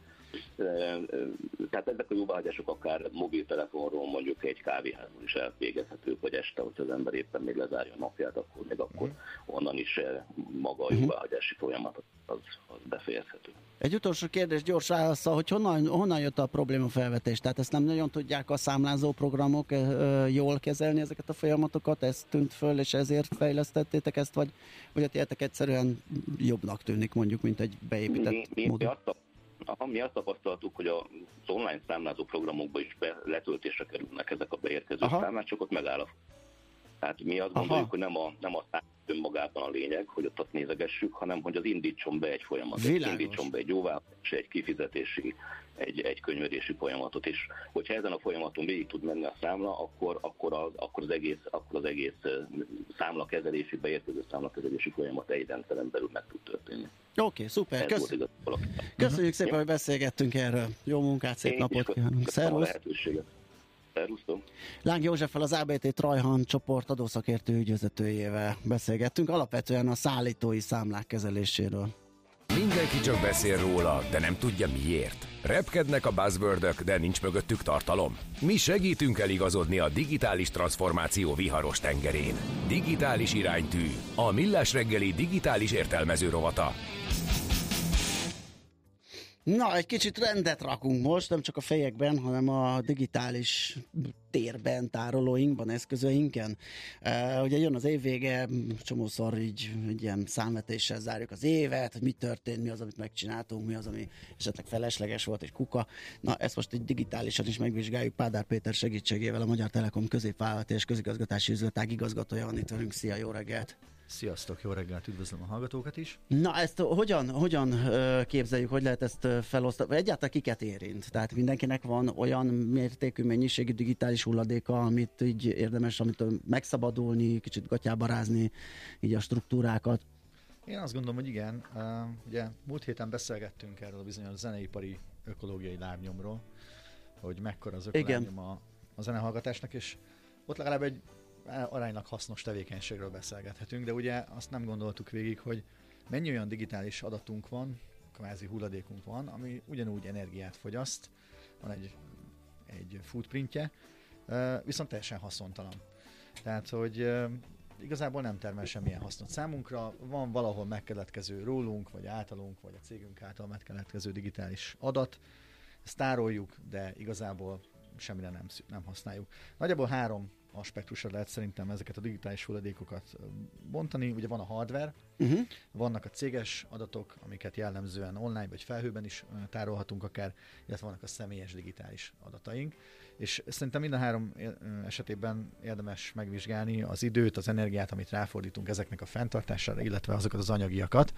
Tehát ezek a jóváhagyások akár mobiltelefonról mondjuk egy kávéházból is elvégezhetők, vagy este, hogyha az ember éppen még lezárja a napját, akkor még akkor Mhm. onnan is eh, maga a jóváhagyási folyamat az, az befejezhető. Egy utolsó kérdés gyors válaszsal, hogy honnan, honnan jött a probléma felvetés? Tehát ezt nem nagyon tudják a számlázó programok ö, ö, jól kezelni ezeket a folyamatokat, ez tűnt föl, és ezért fejlesztettétek ezt, vagy, vagy a tietek egyszerűen jobbnak tűnik mondjuk, mint egy beépített mi, mi, mi, mód? azt, mi azt tapasztaltuk, hogy az online számlázó programokba is be, letöltésre kerülnek ezek a beérkező Aha. számlák, csak ott megáll a tehát mi azt Aha. gondoljuk, hogy nem a, nem a szám önmagában a lényeg, hogy ott azt nézegessük, hanem hogy az indítson be egy folyamatot, Világos. indítson be egy jóváhagyási, egy kifizetési, egy, egy könyvelési folyamatot, és hogyha ezen a folyamaton végig tud menni a számla, akkor, akkor, az, akkor, az egész, akkor az egész ö, számlakezelési, beérkező számlakezelési folyamat egy rendszeren belül meg tud történni. Oké, okay, szuper, Kösz, köszönjük szépen, hogy beszélgettünk erről. Jó munkát, szép Én napot kívánunk. Szervusz! Szervusztok! Láng Józseffel az ABT Trajhan csoport adószakértő ügyvezetőjével beszélgettünk, alapvetően a szállítói számlák kezeléséről. Mindenki csak beszél róla, de nem tudja miért. Repkednek a buzzwordök, de nincs mögöttük tartalom. Mi segítünk eligazodni a digitális transformáció viharos tengerén. Digitális iránytű. A Millás reggeli digitális értelmező rovata. Na, egy kicsit rendet rakunk most, nem csak a fejekben, hanem a digitális térben, tárolóinkban, eszközöinken. Uh, ugye jön az év vége, csomószor így egy ilyen számvetéssel zárjuk az évet, hogy mi történt, mi az, amit megcsináltunk, mi az, ami esetleg felesleges volt, egy kuka. Na, ezt most így digitálisan is megvizsgáljuk. Pádár Péter segítségével a Magyar Telekom középvállalati és közigazgatási üzletág igazgatója van itt velünk. Szia, jó reggelt! Sziasztok, jó reggelt, üdvözlöm a hallgatókat is. Na, ezt hogyan, hogyan képzeljük, hogy lehet ezt felosztani? Egyáltalán kiket érint? Tehát mindenkinek van olyan mértékű, mennyiségű digitális hulladéka, amit így érdemes, amit megszabadulni, kicsit gatyába rázni, így a struktúrákat. Én azt gondolom, hogy igen. Ugye múlt héten beszélgettünk erről a bizonyos zeneipari ökológiai lábnyomról, hogy mekkora az ökolábnyom a, a zenehallgatásnak, és ott legalább egy aránylag hasznos tevékenységről beszélgethetünk, de ugye azt nem gondoltuk végig, hogy mennyi olyan digitális adatunk van, kvázi hulladékunk van, ami ugyanúgy energiát fogyaszt, van egy, egy footprintje, viszont teljesen haszontalan. Tehát, hogy igazából nem termel semmilyen hasznot számunkra, van valahol megkeletkező rólunk, vagy általunk, vagy a cégünk által megkeletkező digitális adat, ezt tároljuk, de igazából semmire nem, nem használjuk. Nagyjából három aspektusra lehet szerintem ezeket a digitális hulladékokat bontani. Ugye van a hardware, uh-huh. vannak a céges adatok, amiket jellemzően online vagy felhőben is tárolhatunk akár, illetve vannak a személyes digitális adataink. És szerintem mind a három esetében érdemes megvizsgálni az időt, az energiát, amit ráfordítunk ezeknek a fenntartására, illetve azokat az anyagiakat,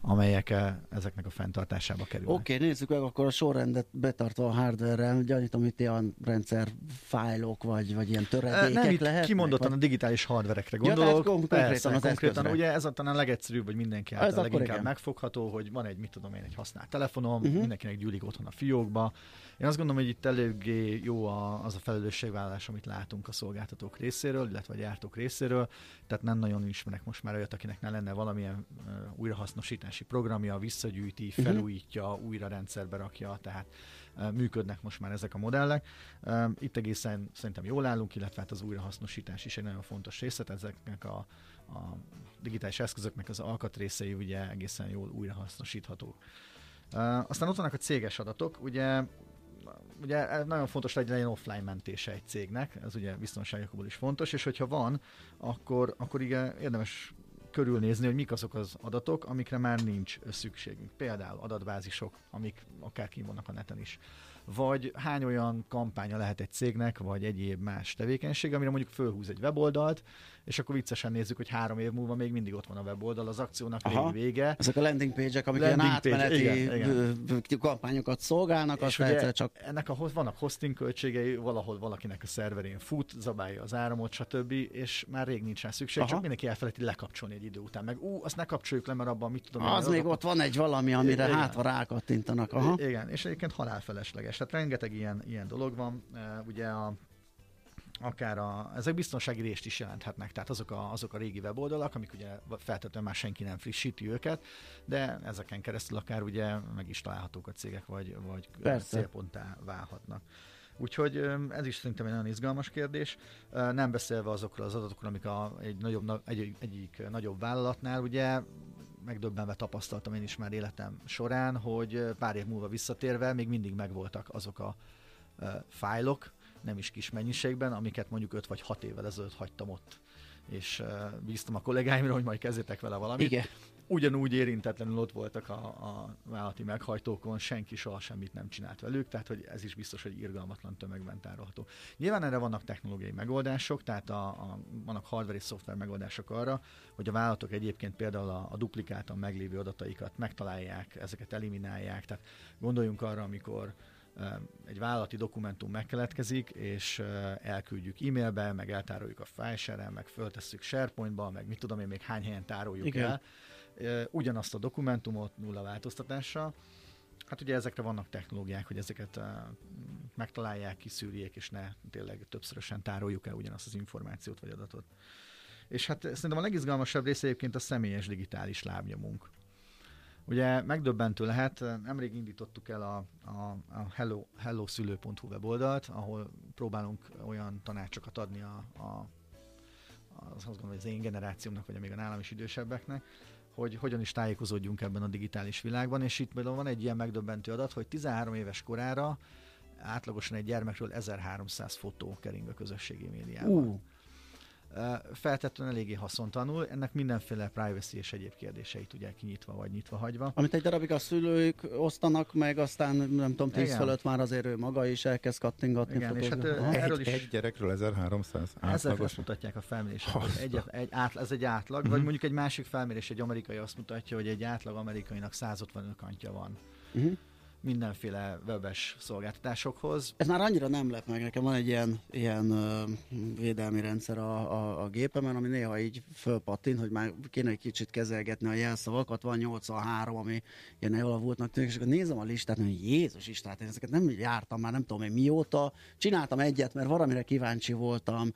amelyek ezeknek a fenntartásába kerülnek. Oké, okay, nézzük meg akkor a sorrendet betartva a hardware-rel. Gyanítom, itt ilyen rendszer fájlok, vagy, vagy ilyen töredék székek nem itt lehetnek, kimondottan vagy- a digitális hardverekre Ja, tehát gondolok. kon- Persze, konkrétan az konkrétan ugye ez a talán legegyszerűbb, hogy mindenki Ez által akkor leginkább igen. megfogható, hogy van egy, mit tudom én, egy használt telefonom, uh-huh. mindenkinek gyűlik otthon a fiókba. Én azt gondolom, hogy itt eléggé jó a, az a felelősségvállalás, amit látunk a szolgáltatók részéről, illetve a gyártók részéről. Tehát nem nagyon ismerek most már olyat, akinek ne lenne valamilyen uh, újrahasznosítási programja, visszagyűjti, Mhm. felújítja, újra rendszerbe rakja, tehát uh, működnek most már ezek a modellek. Um, Itt egészen szerintem jól állunk, illetve hát az újrahasznosítás is egy nagyon fontos része, tehát ezeknek a, a digitális eszközöknek az alkatrészei ugye egészen jól újrahasznosíthatók. Uh, aztán ott vannak a céges adatok, ugye ugye nagyon fontos legyen legyen offline mentése egy cégnek, ez ugye biztonságokból is fontos, és hogyha van, akkor, akkor igen, érdemes körülnézni, hogy mik azok az adatok, amikre már nincs szükségünk. Például adatbázisok, amik akár kim vannak a neten is. Vagy hány olyan kampánya lehet egy cégnek, vagy egyéb más tevékenység, amire mondjuk fölhúz egy weboldalt, és akkor viccesen nézzük, hogy három év múlva még mindig ott van a weboldal, az akciónak Aha. még vége. Ezek a landing page-ek, amik ilyen Landing page, átmeneti igen, igen. ö, kampányokat szolgálnak, És aztán ugye csak ennek a, vannak hosting költségei, valahol valakinek a szerverén fut, zabálja az áramot, stb. És már rég nincs rá szükség, Aha. csak mindenki elfelejti lekapcsolni egy idő után. Meg ú, azt ne kapcsoljuk le, mert abban mit tudom én, az még ott van egy valami, amire Igen. hát ha rákattintanak. Aha. Igen, és egyébként halálfelesleges. Tehát rengeteg ilyen, ilyen dolog van. Uh, ugye a, akár a, ezek biztonsági részt is jelenthetnek, tehát azok a, azok a régi weboldalak, amik ugye feltétlenül már senki nem frissíti őket, de ezeken keresztül akár ugye meg is találhatók a cégek, vagy, vagy Persze. célponttá válhatnak. Úgyhogy ez is szerintem egy nagyon izgalmas kérdés. Nem beszélve azokról az adatokról, amik a, egy nagyobb, na- egy, egyik nagyobb vállalatnál ugye megdöbbenve tapasztaltam én is már életem során, hogy pár év múlva visszatérve még mindig megvoltak azok a fájlok, nem is kis mennyiségben, amiket mondjuk 5 vagy 6 évvel ezelőtt hagytam ott. És bíztam a kollégáimra, hogy majd kezdjetek vele valamit. Igen. Ugyanúgy érintetlenül ott voltak a, a vállalati meghajtókon, senki soha semmit nem csinált velük, tehát hogy ez is biztos, hogy irgalmatlan tömegben tárolható. Nyilván erre vannak technológiai megoldások, tehát a, a, vannak hardware és szoftver megoldások arra, hogy a vállalatok egyébként például a, a duplikáltan meglévő adataikat megtalálják, ezeket eliminálják. Tehát gondoljunk arra, amikor egy vállalati dokumentum megkeletkezik, és elküldjük e-mailbe, meg eltároljuk a file meg föltesszük SharePointba, meg mit tudom én, még hány helyen tároljuk Igen. el. Ugyanazt a dokumentumot nulla változtatással. Hát ugye ezekre vannak technológiák, hogy ezeket megtalálják, kiszűrjék, és ne tényleg többszörösen tároljuk el ugyanazt az információt vagy adatot. És hát szerintem a legizgalmasabb része egyébként a személyes digitális lábnyomunk. Ugye megdöbbentő lehet, nemrég indítottuk el a, a, a hello, hellószülő.hu weboldalt, ahol próbálunk olyan tanácsokat adni a, a az azt gondolom, hogy az én generációmnak, vagy még a nálam is idősebbeknek, hogy hogyan is tájékozódjunk ebben a digitális világban, és itt például van egy ilyen megdöbbentő adat, hogy 13 éves korára átlagosan egy gyermekről 1300 fotó kering a közösségi médiában. Ú, Ö, Feltetően eléggé haszontanul, ennek mindenféle privacy és egyéb kérdéseit ugye kinyitva vagy nyitva hagyva. amit egy darabig a szülők osztanak meg, aztán nem tudom, tíz Igen. fölött már azért ő maga is elkezd kattingatni. Igen, és hát, Aha. erről Egy, is- egy gyerekről 1300 Ezek átlagos. azt mutatják a felmérések. Egy, egy átla, ez egy átlag, Mhm. vagy mondjuk egy másik felmérés, egy amerikai azt mutatja, hogy egy átlag amerikainak 150 kantja van. Mhm. Mindenféle webes szolgáltatásokhoz. Ez már annyira nem lep meg, nekem van egy ilyen, ilyen védelmi rendszer a, a, a gépemen, ami néha így fölpattint, hogy már kéne egy kicsit kezelgetni a jelszavakat, van 83, ami ilyen elavultnak tűnik, és akkor nézem a listát, hogy Jézus Isten, hát én ezeket nem jártam már, nem tudom én mióta, csináltam egyet, mert valamire kíváncsi voltam,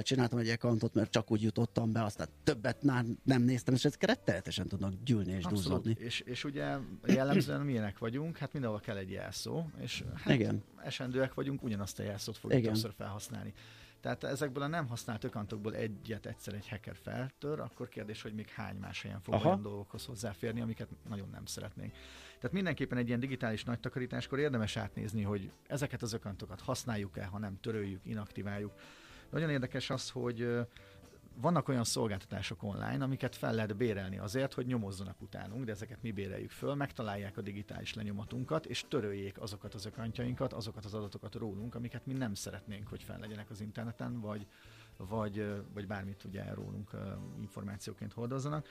csináltam egy accountot, mert csak úgy jutottam be, aztán többet már nem néztem, és ezek rettenetesen tudnak gyűlni és duzzadni. És, és ugye jellemzően milyenek vagyunk, hát mindenhol kell egy jelszó, és hát Igen. esendőek vagyunk, ugyanazt a jelszót fogjuk Igen. többször felhasználni. Tehát ezekből a nem használt ökantokból egyet egyszer egy hacker feltör, akkor kérdés, hogy még hány más helyen fog Aha. olyan dolgokhoz hozzáférni, amiket nagyon nem szeretnénk. Tehát mindenképpen egy ilyen digitális nagy takarításkor érdemes átnézni, hogy ezeket az ökantokat használjuk-e, ha nem töröljük, inaktiváljuk. Nagyon érdekes az, hogy vannak olyan szolgáltatások online, amiket fel lehet bérelni azért, hogy nyomozzanak utánunk, de ezeket mi béreljük föl, megtalálják a digitális lenyomatunkat, és töröljék azokat az ökantjainkat, azokat az adatokat rólunk, amiket mi nem szeretnénk, hogy fel legyenek az interneten, vagy, vagy, vagy bármit ugye rólunk információként hordozzanak.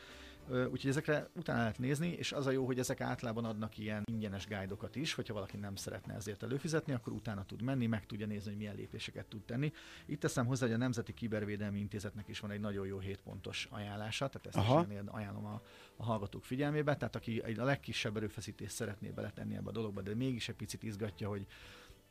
Úgyhogy ezekre utána lehet nézni, és az a jó, hogy ezek általában adnak ilyen ingyenes guidokat is, hogyha valaki nem szeretne ezért előfizetni, akkor utána tud menni, meg tudja nézni, hogy milyen lépéseket tud tenni. Itt teszem hozzá, hogy a Nemzeti Kibervédelmi Intézetnek is van egy nagyon jó 7 pontos ajánlása, tehát ezt Aha. is ajánlom a, a hallgatók figyelmébe. Tehát aki a legkisebb erőfeszítést szeretné beletenni ebbe a dologba, de mégis egy picit izgatja, hogy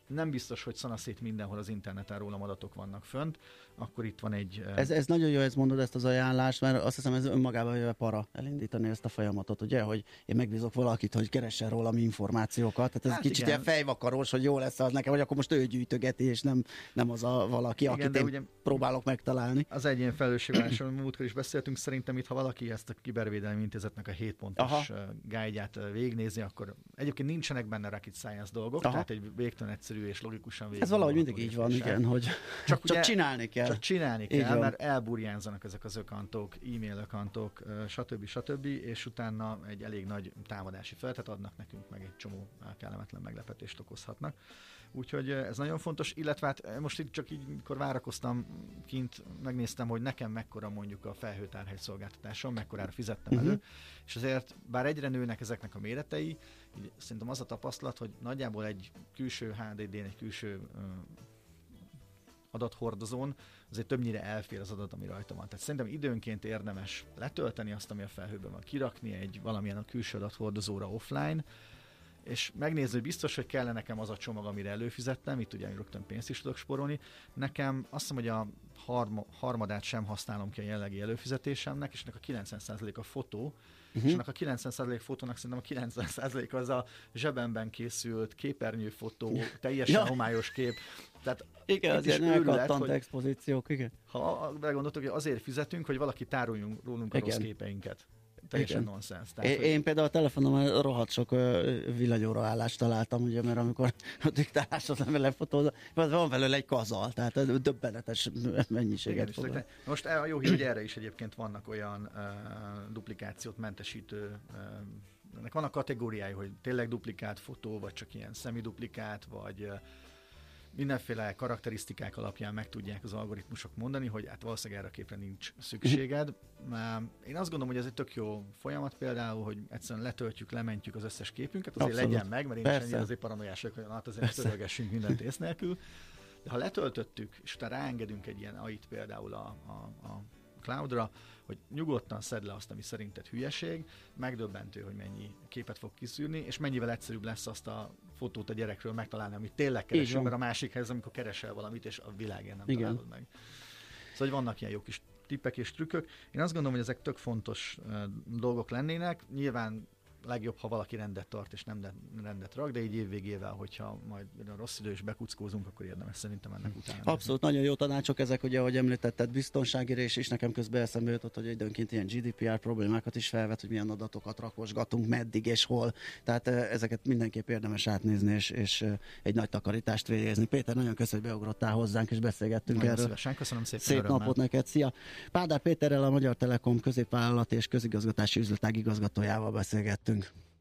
nem biztos, hogy szanaszét mindenhol az interneten rólam adatok vannak fönt, akkor itt van egy... Ez, ez nagyon jó, ez mondod ezt az ajánlást, mert azt hiszem ez önmagában jöve para elindítani ezt a folyamatot, ugye, hogy én megbízok valakit, hogy keressen rólam információkat, tehát ez hát kicsit igen. ilyen fejvakaros, hogy jó lesz az nekem, hogy akkor most ő gyűjtögeti, és nem, nem az a valaki, igen, akit én ugye próbálok megtalálni. Az egyén felelősségvállalásról [clears throat] múltkor is beszéltünk, szerintem itt, ha valaki ezt a kibervédelmi intézetnek a 7 pontos guide-ját végnézi, akkor egyébként nincsenek benne rocket science dolgok, Aha. tehát egy végtelen egyszerű és logikusan végig. Ez valahogy mindig így van, igen, hogy csak, csak ugye, csinálni kell. Csak csinálni kell, van. mert elburjánzanak ezek az ökantok, e-mail ökantok, stb. stb. és utána egy elég nagy támadási feltet adnak nekünk, meg egy csomó kellemetlen meglepetést okozhatnak. Úgyhogy ez nagyon fontos, illetve hát most itt csak így, mikor várakoztam kint, megnéztem, hogy nekem mekkora mondjuk a felhőtárhegy szolgáltatásom, mekkorára fizettem uh-huh. elő, és azért bár egyre nőnek ezeknek a méretei, így szerintem az a tapasztalat, hogy nagyjából egy külső HDD-n, egy külső adathordozón azért többnyire elfér az adat, ami rajta van. Tehát szerintem időnként érdemes letölteni azt, ami a felhőben van, kirakni egy valamilyen a külső adathordozóra offline, és megnézni, hogy biztos, hogy kell nekem az a csomag, amire előfizettem, itt ugye rögtön pénzt is tudok sporolni. Nekem azt hiszem, hogy a harma, harmadát sem használom ki a jellegi előfizetésemnek, és ennek a 90% a fotó, uh-huh. és ennek a 90% fotónak szerintem a 90% az a zsebemben készült képernyőfotó, teljesen ja. homályos kép. Tehát igen, az ilyen elkattant expozíciók, igen. Ha belegondoltok, hogy azért fizetünk, hogy valaki tároljunk rólunk a igen. rossz képeinket teljesen Igen. nonsens. Tehát, én, hogy... én például a telefonomon rohadt sok villanyóra állást találtam, ugye, mert amikor a diktálásot nem lefotózom, van belőle egy kazal, tehát döbbenetes mennyiséget Igen, Most a jó hír, hogy erre is egyébként vannak olyan uh, duplikációt mentesítő uh, ennek vannak kategóriái, hogy tényleg duplikált fotó, vagy csak ilyen szemiduplikált, vagy uh, mindenféle karakterisztikák alapján meg tudják az algoritmusok mondani, hogy hát valószínűleg erre a képre nincs szükséged. Én azt gondolom, hogy ez egy tök jó folyamat például, hogy egyszerűen letöltjük, lementjük az összes képünket, azért Abszolút. legyen meg, mert én Persze. is azért paranoiás vagyok, hogy hát azért törölgessünk mindent ész nélkül. De ha letöltöttük, és utána ráengedünk egy ilyen AI-t például a, a, a cloudra, hogy nyugodtan szed le azt, ami szerinted hülyeség, megdöbbentő, hogy mennyi képet fog kiszűrni, és mennyivel egyszerűbb lesz azt a fotót a gyerekről megtalálni, amit tényleg keresel, mert a másik helyez, amikor keresel valamit, és a világén nem Igen. találod meg. Szóval hogy vannak ilyen jó kis tippek és trükkök. Én azt gondolom, hogy ezek tök fontos uh, dolgok lennének. Nyilván legjobb, ha valaki rendet tart és nem rendet rak, de így évvégével, hogyha majd a rossz idő is bekuckózunk, akkor érdemes szerintem ennek utána. Abszolút, nézni. nagyon jó tanácsok ezek, ugye, ahogy említetted, biztonsági rész is nekem közben eszembe jutott, hogy időnként ilyen GDPR problémákat is felvet, hogy milyen adatokat rakosgatunk, meddig és hol. Tehát ezeket mindenképp érdemes átnézni, és, és egy nagy takarítást végezni. Péter, nagyon köszönöm, hogy beugrottál hozzánk, és beszélgettünk nagyon erről. Szívesen, köszönöm szépen. Szép örömmel. napot neked, szia! Pádár Péterrel a Magyar Telekom középvállalat és közigazgatási üzletág igazgatójával beszélgettünk. think.